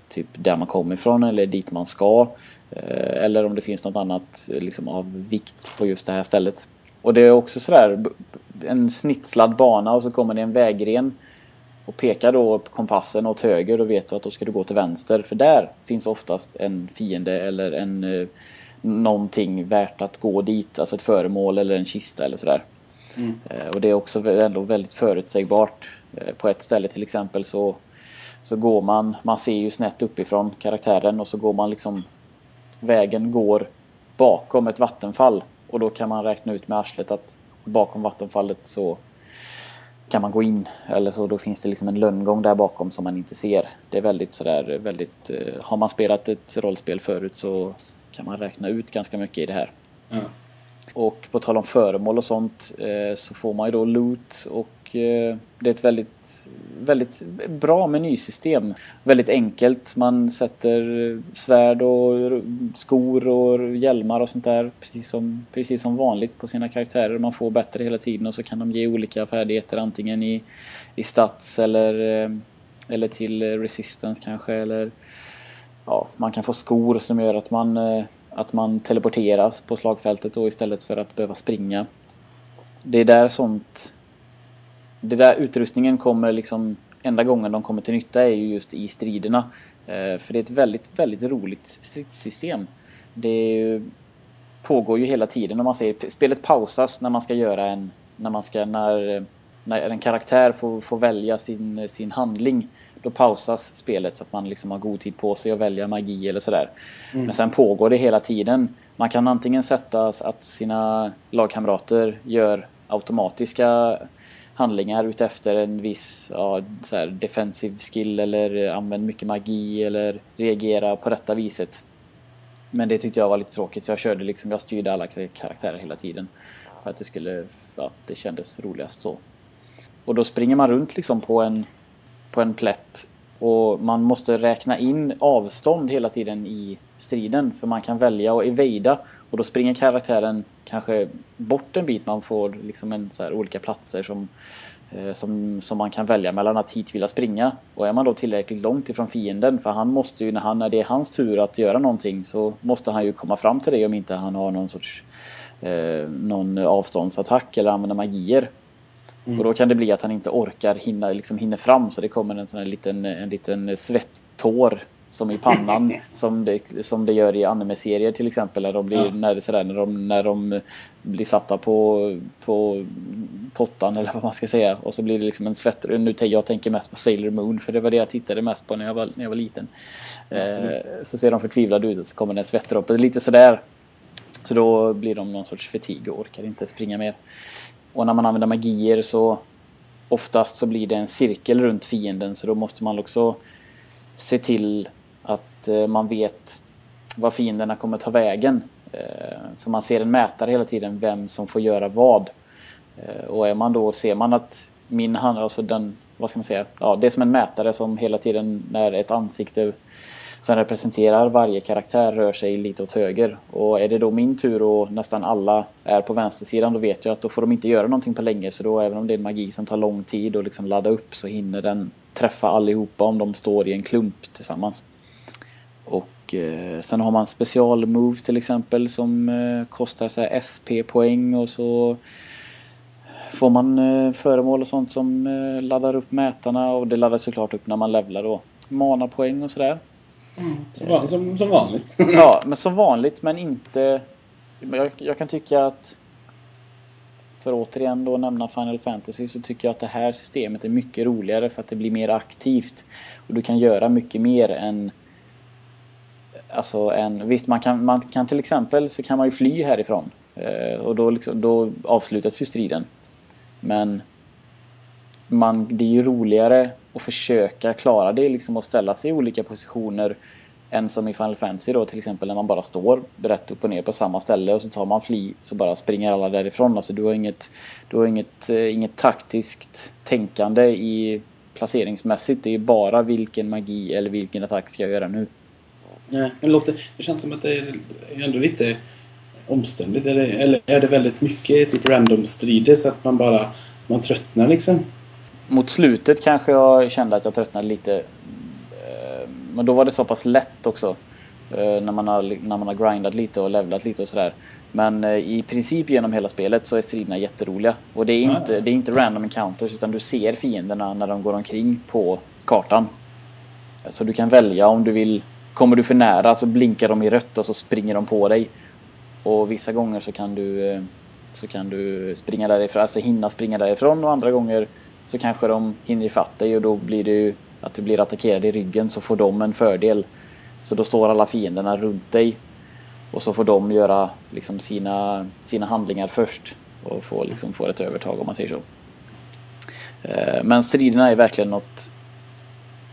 typ där man kommer ifrån eller dit man ska. Eh, eller om det finns något annat liksom, av vikt på just det här stället. Och det är också sådär en snitslad bana och så kommer det en vägren och pekar då på kompassen åt höger då vet du att då ska du gå till vänster för där finns oftast en fiende eller en eh, någonting värt att gå dit, alltså ett föremål eller en kista eller sådär. Mm. Eh, och det är också ändå väldigt förutsägbart. Eh, på ett ställe till exempel så, så går man, man ser ju snett uppifrån karaktären och så går man liksom Vägen går bakom ett vattenfall och då kan man räkna ut med arslet att bakom vattenfallet så kan man gå in. Eller så då finns det liksom en lönngång där bakom som man inte ser. Det är väldigt sådär väldigt... Eh, har man spelat ett rollspel förut så kan man räkna ut ganska mycket i det här. Mm. Och på tal om föremål och sånt eh, så får man ju då loot och Eh, det är ett väldigt, väldigt bra menysystem. Väldigt enkelt. Man sätter svärd och skor och hjälmar och sånt där precis som, precis som vanligt på sina karaktärer. Man får bättre hela tiden och så kan de ge olika färdigheter antingen i, i stats eller, eh, eller till resistance kanske eller ja, man kan få skor som gör att man eh, att man teleporteras på slagfältet då istället för att behöva springa. Det är där sånt... Det där utrustningen kommer liksom... Enda gången de kommer till nytta är ju just i striderna. Eh, för det är ett väldigt, väldigt roligt stridssystem. Det pågår ju hela tiden. Om man säger, spelet pausas när man ska göra en... När man ska... När, när en karaktär får, får välja sin, sin handling då pausas spelet så att man liksom har god tid på sig att välja magi eller sådär. Mm. Men sen pågår det hela tiden. Man kan antingen sätta att sina lagkamrater gör automatiska handlingar utefter en viss ja, så här, defensive skill eller använd mycket magi eller reagera på detta viset. Men det tyckte jag var lite tråkigt så jag körde liksom, jag styrde alla karaktärer hela tiden. För att det skulle, ja, det kändes roligast så. Och då springer man runt liksom på en på en plätt. Och man måste räkna in avstånd hela tiden i striden. För man kan välja att evada. Och då springer karaktären kanske bort en bit. Man får liksom en så här olika platser som, eh, som, som man kan välja mellan att hit vilja springa. Och är man då tillräckligt långt ifrån fienden. För han måste ju när, han, när det är hans tur att göra någonting. Så måste han ju komma fram till det om inte han har någon sorts eh, någon avståndsattack eller använder magier. Mm. Och då kan det bli att han inte orkar hinna, liksom hinner fram så det kommer en sån här liten, en liten svettår som i pannan [LAUGHS] som, det, som det gör i anime-serier till exempel. När de, blir, ja. när, sådär, när, de, när de blir satta på, på pottan eller vad man ska säga. Och så blir det liksom en svett... Nu, jag tänker mest på Sailor Moon för det var det jag tittade mest på när jag var, när jag var liten. Ja, eh, så ser de förtvivlade ut och så kommer det en svettdroppe. Lite sådär. Så då blir de någon sorts fatig och orkar inte springa mer. Och när man använder magier så oftast så blir det en cirkel runt fienden så då måste man också se till att eh, man vet var fienderna kommer ta vägen. Eh, för man ser en mätare hela tiden vem som får göra vad. Eh, och är man då, ser man att min hand, alltså den, vad ska man säga, ja det är som en mätare som hela tiden när ett ansikte som representerar varje karaktär rör sig lite åt höger. Och är det då min tur och nästan alla är på vänstersidan då vet jag att då får de inte göra någonting på länge. Så då även om det är magi som tar lång tid att liksom ladda upp så hinner den träffa allihopa om de står i en klump tillsammans. Och eh, sen har man specialmove till exempel som eh, kostar så SP-poäng och så får man eh, föremål och sånt som eh, laddar upp mätarna och det laddas såklart upp när man levlar då. Mana-poäng och sådär. Mm. Som, som, vanligt. [LAUGHS] ja, men som vanligt men inte... Jag, jag kan tycka att... För återigen då nämna Final Fantasy så tycker jag att det här systemet är mycket roligare för att det blir mer aktivt. Och du kan göra mycket mer än... Alltså en, visst man kan, man kan till exempel så kan man ju fly härifrån. Eh, och då, liksom, då avslutas ju striden. Men man, det är ju roligare att försöka klara det liksom och ställa sig i olika positioner än som i Final Fantasy då till exempel när man bara står rätt upp och ner på samma ställe och så tar man fli så bara springer alla därifrån. Alltså du har inget, du har inget, eh, inget taktiskt tänkande i, placeringsmässigt. Det är bara vilken magi eller vilken attack ska jag göra nu. Nej, det, låter, det känns som att det är ändå lite omständigt. Eller, eller är det väldigt mycket typ random strider så att man bara man tröttnar liksom? Mot slutet kanske jag kände att jag tröttnade lite. Eh, men då var det så pass lätt också. Eh, när man har, när man har grindat lite och levlat lite och sådär. Men eh, i princip genom hela spelet så är striderna jätteroliga. Och det är inte, det är inte random encounters utan du ser fienderna när de går omkring på kartan. Så du kan välja om du vill Kommer du för nära så blinkar de i rött och så springer de på dig. Och vissa gånger så kan du eh, så kan du springa därifrån, alltså hinna springa därifrån och andra gånger så kanske de hinner ifatt dig och då blir det ju att du blir attackerad i ryggen så får de en fördel. Så då står alla fienderna runt dig och så får de göra liksom sina, sina handlingar först och få, liksom, få ett övertag om man säger så. Eh, men striderna är verkligen något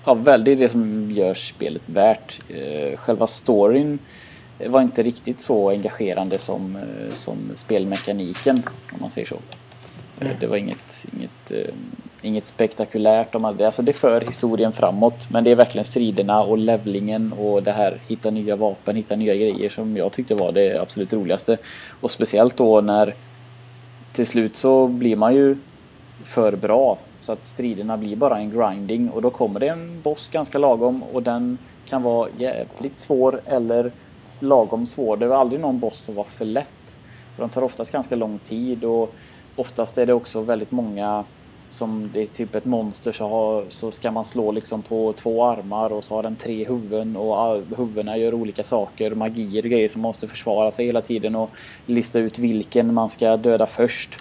Ja, väl, det är det som gör spelet värt. Eh, själva storyn var inte riktigt så engagerande som, eh, som spelmekaniken, om man säger så. Mm. Det var inget, inget, inget spektakulärt. Om det. Alltså det för historien framåt, men det är verkligen striderna och levlingen och det här hitta nya vapen, hitta nya grejer som jag tyckte var det absolut roligaste. Och speciellt då när till slut så blir man ju för bra så att striderna blir bara en grinding och då kommer det en boss ganska lagom och den kan vara jävligt svår eller lagom svår. Det var aldrig någon boss som var för lätt. De tar oftast ganska lång tid och oftast är det också väldigt många som det är typ ett monster så, har, så ska man slå liksom på två armar och så har den tre huvuden och huvudena gör olika saker, magier och grejer som måste försvara sig hela tiden och lista ut vilken man ska döda först.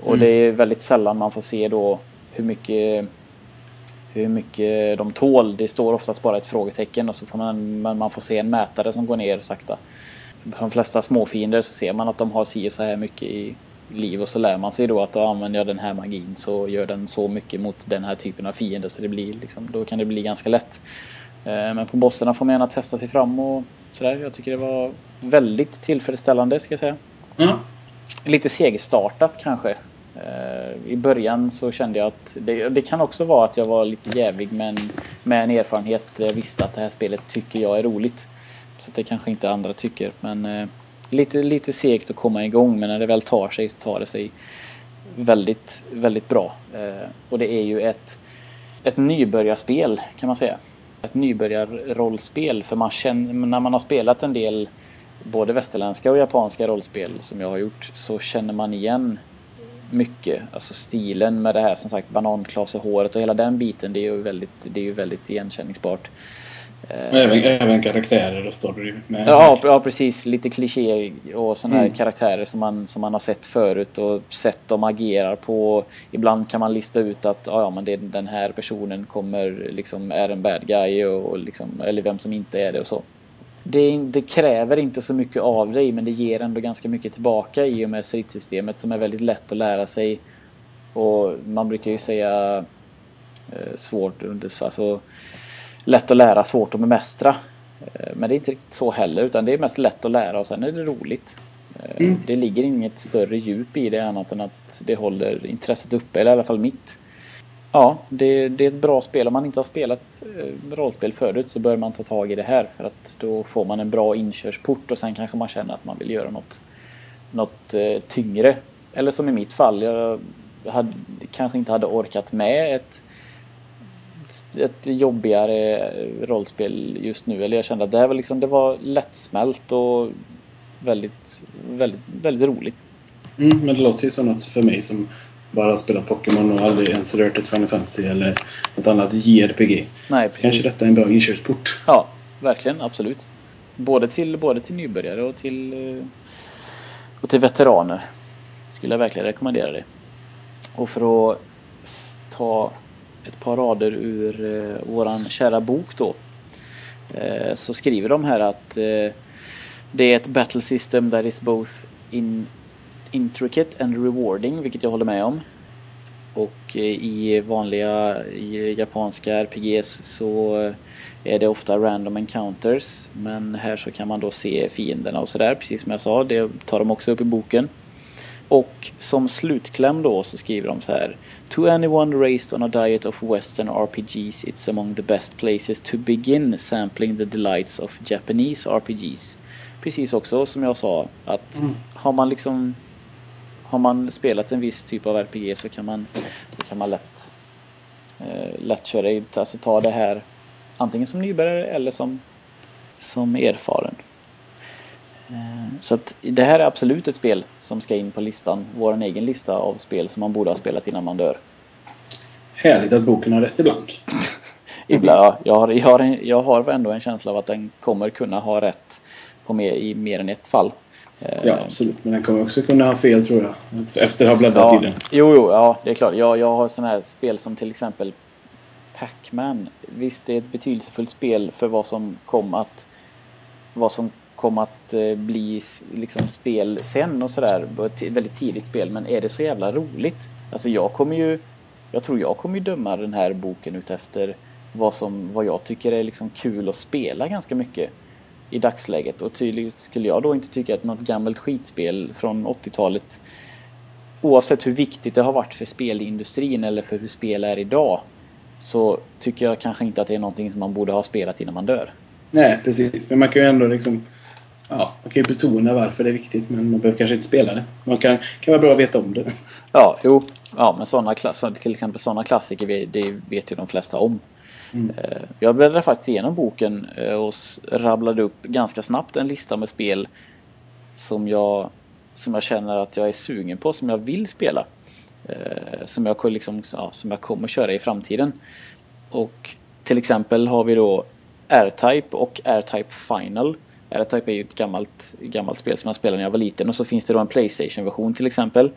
Och mm. det är väldigt sällan man får se då hur mycket hur mycket de tål. Det står oftast bara ett frågetecken och så får man, man får se en mätare som går ner sakta. På de flesta småfiender så ser man att de har si och så här mycket i liv och så lär man sig då att då använder jag den här magin så gör den så mycket mot den här typen av fiender så det blir liksom, då kan det bli ganska lätt. Eh, men på bossarna får man gärna testa sig fram och sådär. Jag tycker det var väldigt tillfredsställande ska jag säga. Mm. Lite segstartat kanske. Eh, I början så kände jag att det, det, kan också vara att jag var lite jävig men med en erfarenhet jag visste att det här spelet tycker jag är roligt. Så det kanske inte andra tycker men eh, lite, lite segt att komma igång men när det väl tar sig så tar det sig väldigt, väldigt bra. Eh, och det är ju ett, ett nybörjarspel kan man säga. Ett nybörjarrollspel för man känner, när man har spelat en del både västerländska och japanska rollspel som jag har gjort så känner man igen mycket. Alltså stilen med det här som sagt bananklasehåret och hela den biten det är ju väldigt, det är ju väldigt igenkänningsbart. Även, även karaktärer och story? Med. Ja, ja, precis. Lite kliché och sådana mm. här karaktärer som man, som man har sett förut och sett dem agera på. Ibland kan man lista ut att ja, men det, den här personen kommer liksom är en bad guy och, och liksom, eller vem som inte är det och så det, det, kräver inte så mycket av dig men det ger ändå ganska mycket tillbaka i och med stridssystemet som är väldigt lätt att lära sig. Och man brukar ju säga eh, svårt, alltså lätt att lära, svårt att bemästra. Eh, men det är inte riktigt så heller utan det är mest lätt att lära och sen är det roligt. Eh, mm. Det ligger inget större djup i det annat än att det håller intresset uppe, eller i alla fall mitt. Ja, det, det, är ett bra spel. Om man inte har spelat eh, rollspel förut så bör man ta tag i det här för att då får man en bra inkörsport och sen kanske man känner att man vill göra något, något eh, tyngre. Eller som i mitt fall, jag hade, kanske inte hade orkat med ett, ett jobbigare eh, rollspel just nu. Eller jag kände att det här var, liksom, det var lättsmält och väldigt, väldigt, väldigt roligt. Mm, men det låter ju som något för mig som bara spelat Pokémon och aldrig ens rört ett Final Fantasy eller något annat JRPG. Nej, så kanske detta är en bra inkörsport. Ja, verkligen. Absolut. Både till, både till nybörjare och till, eh, och till veteraner. Skulle jag verkligen rekommendera det. Och för att ta ett par rader ur eh, våran kära bok då. Eh, så skriver de här att eh, det är ett battle system that is both in intricate and rewarding, vilket jag håller med om. Och eh, i vanliga i japanska RPGs så är det ofta random encounters. Men här så kan man då se fienderna och sådär, precis som jag sa. Det tar de också upp i boken. Och som slutkläm då så skriver de så här. To anyone raised on a diet of western RPGs it's among the best places to begin sampling the delights of Japanese RPGs. Precis också som jag sa att mm. har man liksom har man spelat en viss typ av RPG så kan man, kan man lätt, eh, lätt köra alltså ta det här antingen som nybörjare eller som, som erfaren. Eh, så att det här är absolut ett spel som ska in på listan, vår egen lista av spel som man borde ha spelat innan man dör. Härligt att boken har rätt ibland. [LAUGHS] ibland, ja. Jag har, jag, har en, jag har ändå en känsla av att den kommer kunna ha rätt på mer, i mer än ett fall. Ja, absolut. Men den kommer också kunna ha fel tror jag. Efter att ha bläddrat ja, i den. Jo, jo, ja, det är klart. Jag, jag har sådana här spel som till exempel Pac-Man. Visst, det är ett betydelsefullt spel för vad som kom att vad som kom att eh, bli liksom spel sen och sådär. Ett väldigt tidigt spel. Men är det så jävla roligt? Alltså jag kommer ju... Jag tror jag kommer ju döma den här boken utefter vad, som, vad jag tycker är liksom kul att spela ganska mycket i dagsläget. Och tydligen skulle jag då inte tycka att något gammalt skitspel från 80-talet oavsett hur viktigt det har varit för spelindustrin eller för hur spel är idag så tycker jag kanske inte att det är någonting som man borde ha spelat innan man dör. Nej, precis. Men man kan ju ändå liksom Ja, man kan ju betona varför det är viktigt men man behöver kanske inte spela det. Man kan, kan vara bra att veta om det. Ja, jo. Ja, men sådana, till exempel sådana klassiker det vet ju de flesta om. Mm. Eh, jag bläddrade faktiskt igenom boken eh, och rabblade upp ganska snabbt en lista med spel som jag, som jag känner att jag är sugen på, som jag vill spela. Eh, som jag, liksom, ja, som jag kommer köra i framtiden. Och till exempel har vi då R-Type och R-Type Final. R-Type är ju ett gammalt, gammalt spel som jag spelade när jag var liten och så finns det då en Playstation-version till exempel.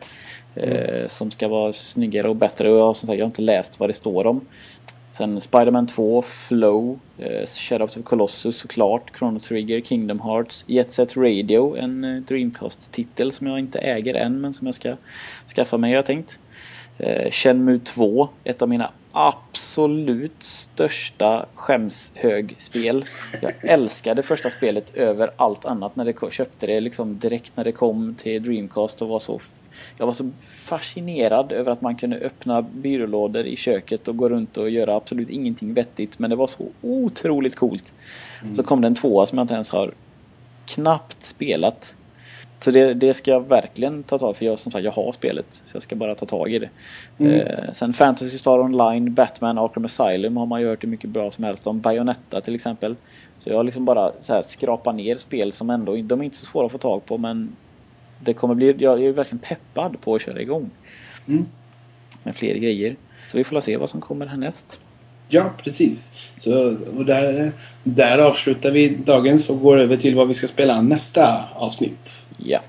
Mm. Eh, som ska vara snyggare och bättre och jag, som sagt, jag har inte läst vad det står om. Sen Spiderman 2, Flow, eh, Shadow of the Colossus såklart, Chrono Trigger, Kingdom Hearts, Jet Set Radio, en eh, Dreamcast-titel som jag inte äger än men som jag ska skaffa mig har jag tänkt. Eh, Shenmue 2, ett av mina absolut största skämshögspel. Jag [LAUGHS] älskade första spelet över allt annat när det köpte det liksom direkt när det kom till Dreamcast och var så jag var så fascinerad över att man kunde öppna byrålådor i köket och gå runt och göra absolut ingenting vettigt. Men det var så otroligt coolt. Mm. Så kom det en tvåa som jag inte ens har knappt spelat. Så det, det, ska jag verkligen ta tag i. för jag, som sagt, jag har spelet. Så jag ska bara ta tag i det. Mm. Eh, sen Fantasy Star Online, Batman, Arkham Asylum har man ju hört hur mycket bra som helst om. Bayonetta till exempel. Så jag har liksom bara så här skrapat ner spel som ändå, de är inte så svåra att få tag på men det kommer bli, jag är verkligen peppad på att köra igång. Mm. Med fler grejer. Så vi får se vad som kommer härnäst. Ja, precis. Så, och där, där avslutar vi dagens och går över till vad vi ska spela nästa avsnitt. Ja.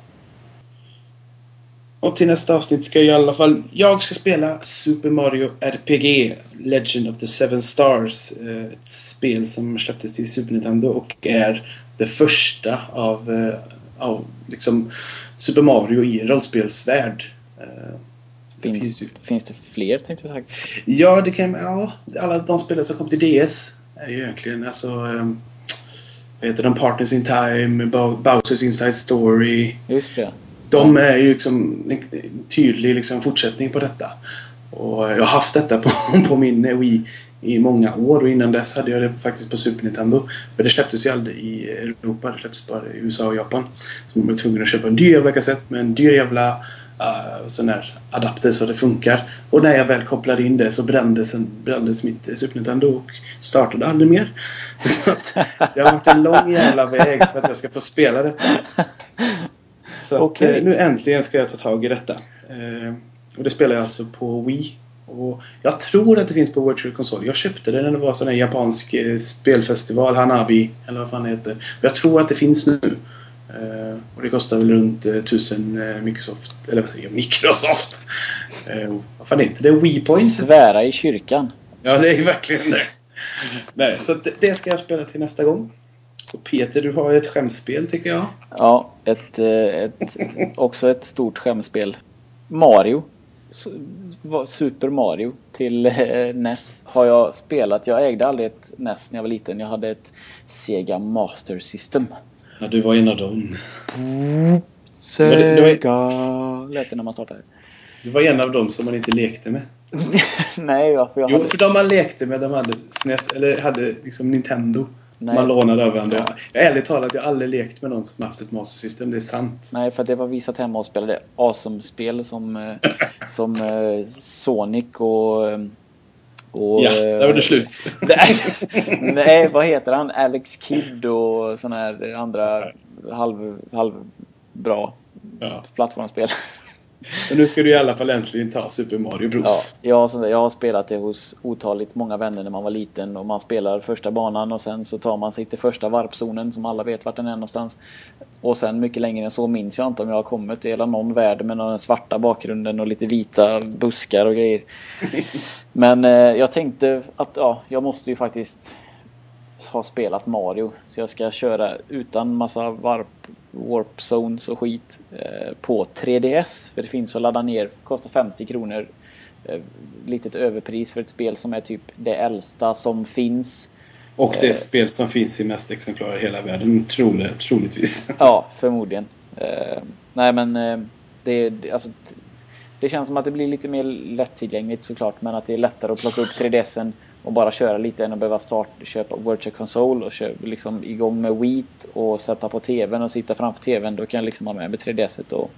Och till nästa avsnitt ska jag i alla fall... Jag ska spela Super Mario RPG Legend of the Seven Stars. Eh, ett spel som släpptes till Super Nintendo och är det första av, av liksom Super Mario i rollspelsvärld. Eh, finns, det finns, ju... finns det fler tänkte jag säga? Ja, det kan... Ja, alla de spel som kom till DS är ju egentligen alltså... Um, vad heter de? Partners in Time, Bowsers Inside Story. Just det. De är ju liksom en tydlig liksom fortsättning på detta. Och jag har haft detta på, [LAUGHS] på min Wii i många år och innan dess hade jag det faktiskt på Super Nintendo. Men det släpptes ju aldrig i Europa. Det släpptes bara i USA och Japan. Så man var tvungen att köpa en dyr jävla kassett med en dyr jävla uh, sån här adapter så det funkar. Och när jag väl kopplade in det så brändes, en, brändes mitt Super Nintendo och startade aldrig mer. [LAUGHS] Så det har varit en lång jävla väg för att jag ska få spela detta. Så okay. att, uh, nu äntligen ska jag ta tag i detta. Uh, och det spelar jag alltså på Wii och jag tror att det finns på Virtual Console. Jag köpte det när det var sån här japansk eh, spelfestival, Hanabi, eller vad fan det heter. Jag tror att det finns nu. Uh, och det kostar väl runt uh, 1000 uh, Microsoft, eller vad säger jag, [LAUGHS] Microsoft? Vad fan heter det? WePoint? Svära i kyrkan. Ja, det är verkligen det. Nej, så det, det ska jag spela till nästa gång. Och Peter, du har ett skämspel tycker jag. Ja, ett, ett, också ett stort skämspel. Mario. Super Mario till eh, NES har jag spelat. Jag ägde aldrig ett NES när jag var liten. Jag hade ett Sega Master System. Ja, du var en av dem. Sega det var- lät det när man startade. Det var en av dem som man inte lekte med. [LAUGHS] Nej, ja, för jag Jo, hade... för de man lekte med, de hade SNES, eller hade liksom Nintendo. Nej. Man lånade av varandra. Jag ärligt talat, jag har aldrig lekt med någon som haft ett Master System. Det är sant. Nej, för det var vi satt hemma och spelade awesome-spel som, eh, som eh, Sonic och... eh, och Ja, där var det slut. [LAUGHS] Nej, nej, vad heter han? Alex Kidd och sådana här andra halv, halvbra Ja. plattformsspel. Men nu ska du i alla fall äntligen ta Super Mario Ja, Bros. jag, sånt där- jag har spelat det hos otaligt många vänner när man var liten och man spelar första banan och sen så tar man sig till första varpzonen som alla vet vart den är någonstans. Och sen mycket längre än så minns jag inte om jag har kommit till hela någon värld med den svarta bakgrunden och lite vita buskar och grejer. [LAUGHS] Men eh, jag tänkte att ja, jag måste ju faktiskt ha spelat Mario. Så jag ska köra utan massa varp, warp zones och skit eh, på 3DS. För det finns att ladda ner. Kostar 50 kronor. Eh, litet överpris för ett spel som är typ det äldsta som finns. Och det Eh. spel som finns i mest exemplar i hela världen, troligt, troligtvis. [LAUGHS] Ja, förmodligen. Nej men det, det, alltså, det känns som att det blir lite mer lättillgängligt såklart. Men att det är lättare att plocka upp 3DSen och bara köra lite än att behöva start, köpa Virtual Console och köpa liksom igång med Wheat och sätta på TVn och sitta framför TVn. Då kan jag liksom ha med mig 3DSet och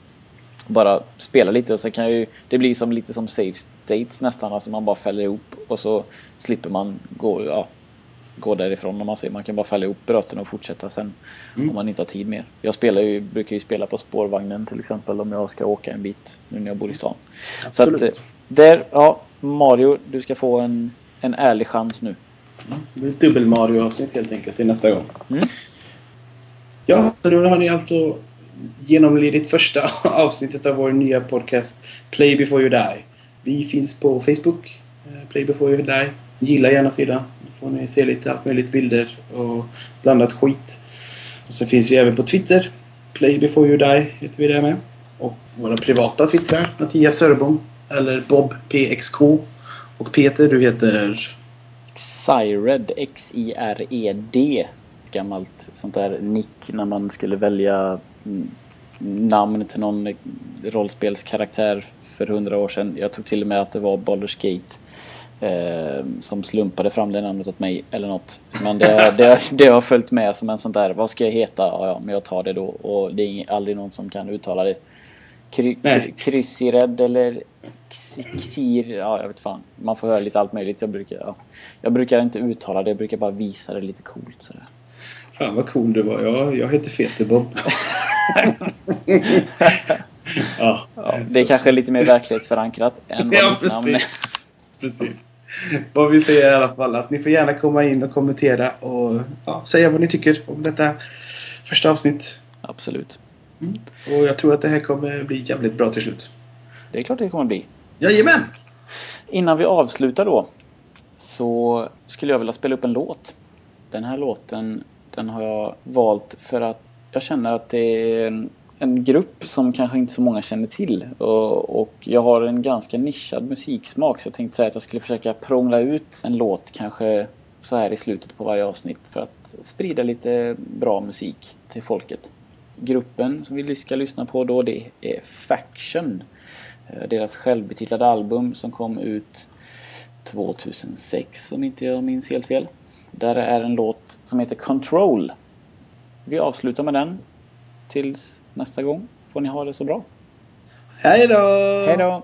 bara spela lite och så kan jag ju, det blir som lite som save states nästan, alltså man bara fäller ihop och så slipper man gå, ja, gå därifrån om man säger. Man kan bara fälla ihop bröten och fortsätta sen om man inte har tid mer. Jag spelar ju, brukar ju spela på spårvagnen till exempel om jag ska åka en bit nu när jag bor i stan. Så att Absolut. eh, där, ja, Mario, du ska få en, en ärlig chans nu. Det blir ett dubbel-Mario-avsnitt helt enkelt till nästa gång. Mm. Ja, nu har ni alltså genomlidit första [LAUGHS] avsnittet av vår nya podcast Play before you die. Vi finns på Facebook, eh, Play before you die. Gilla gärna sidan. Då får ni se lite allt möjligt bilder och blandat skit. Och så finns vi även på Twitter. Play before you die heter vi där med. Och våra privata twittrar. Mattias Sörbom eller Bob PXK. Och Peter, du heter... Xired, X-I-R-E-D. Gammalt sånt där nick när man skulle välja mm, namn till någon rollspelskaraktär för hundra år sedan. Jag tror till och med att det var Baldur's Gate eh, som slumpade fram det namnet åt mig eller något. Men det, [LAUGHS] det, det har följt med som en sån där, vad ska jag heta? Ja, ja, men jag tar det då. Och det är aldrig någon som kan uttala det. Kry, Nej. kry, kryssired eller Xir, ja jag vet fan. Man får höra lite allt möjligt. Jag brukar, ja. jag brukar inte uttala det, jag brukar bara visa det lite coolt. Sådär. Fan vad cool du var. Jag, jag heter Feter-Bob. [LAUGHS] ja. Ja, det är kanske lite mer verklighetsförankrat än vad Ja, mitt namn är. precis. precis. Vad vi säger i alla fall att ni får gärna komma in och kommentera och ja, säga vad ni tycker om detta första avsnitt. Absolut. Och jag tror att det här kommer bli jävligt bra till slut. Det är klart det kommer bli. Jajamän! Innan vi avslutar då så skulle jag vilja spela upp en låt. Den här låten den har jag valt för att jag känner att det är en, en grupp som kanske inte så många känner till. Och, och jag har en ganska nischad musiksmak så jag tänkte säga att jag skulle försöka prångla ut en låt kanske så här i slutet på varje avsnitt för att sprida lite bra musik till folket. Gruppen som vi ska lyssna på då det är Faction. Eh, Deras självbetitlade album som kom ut 2006 om inte jag minns helt fel. Där är en låt som heter Control. Vi avslutar med den. Tills nästa gång får ni ha det så bra. Hej då! Hej då!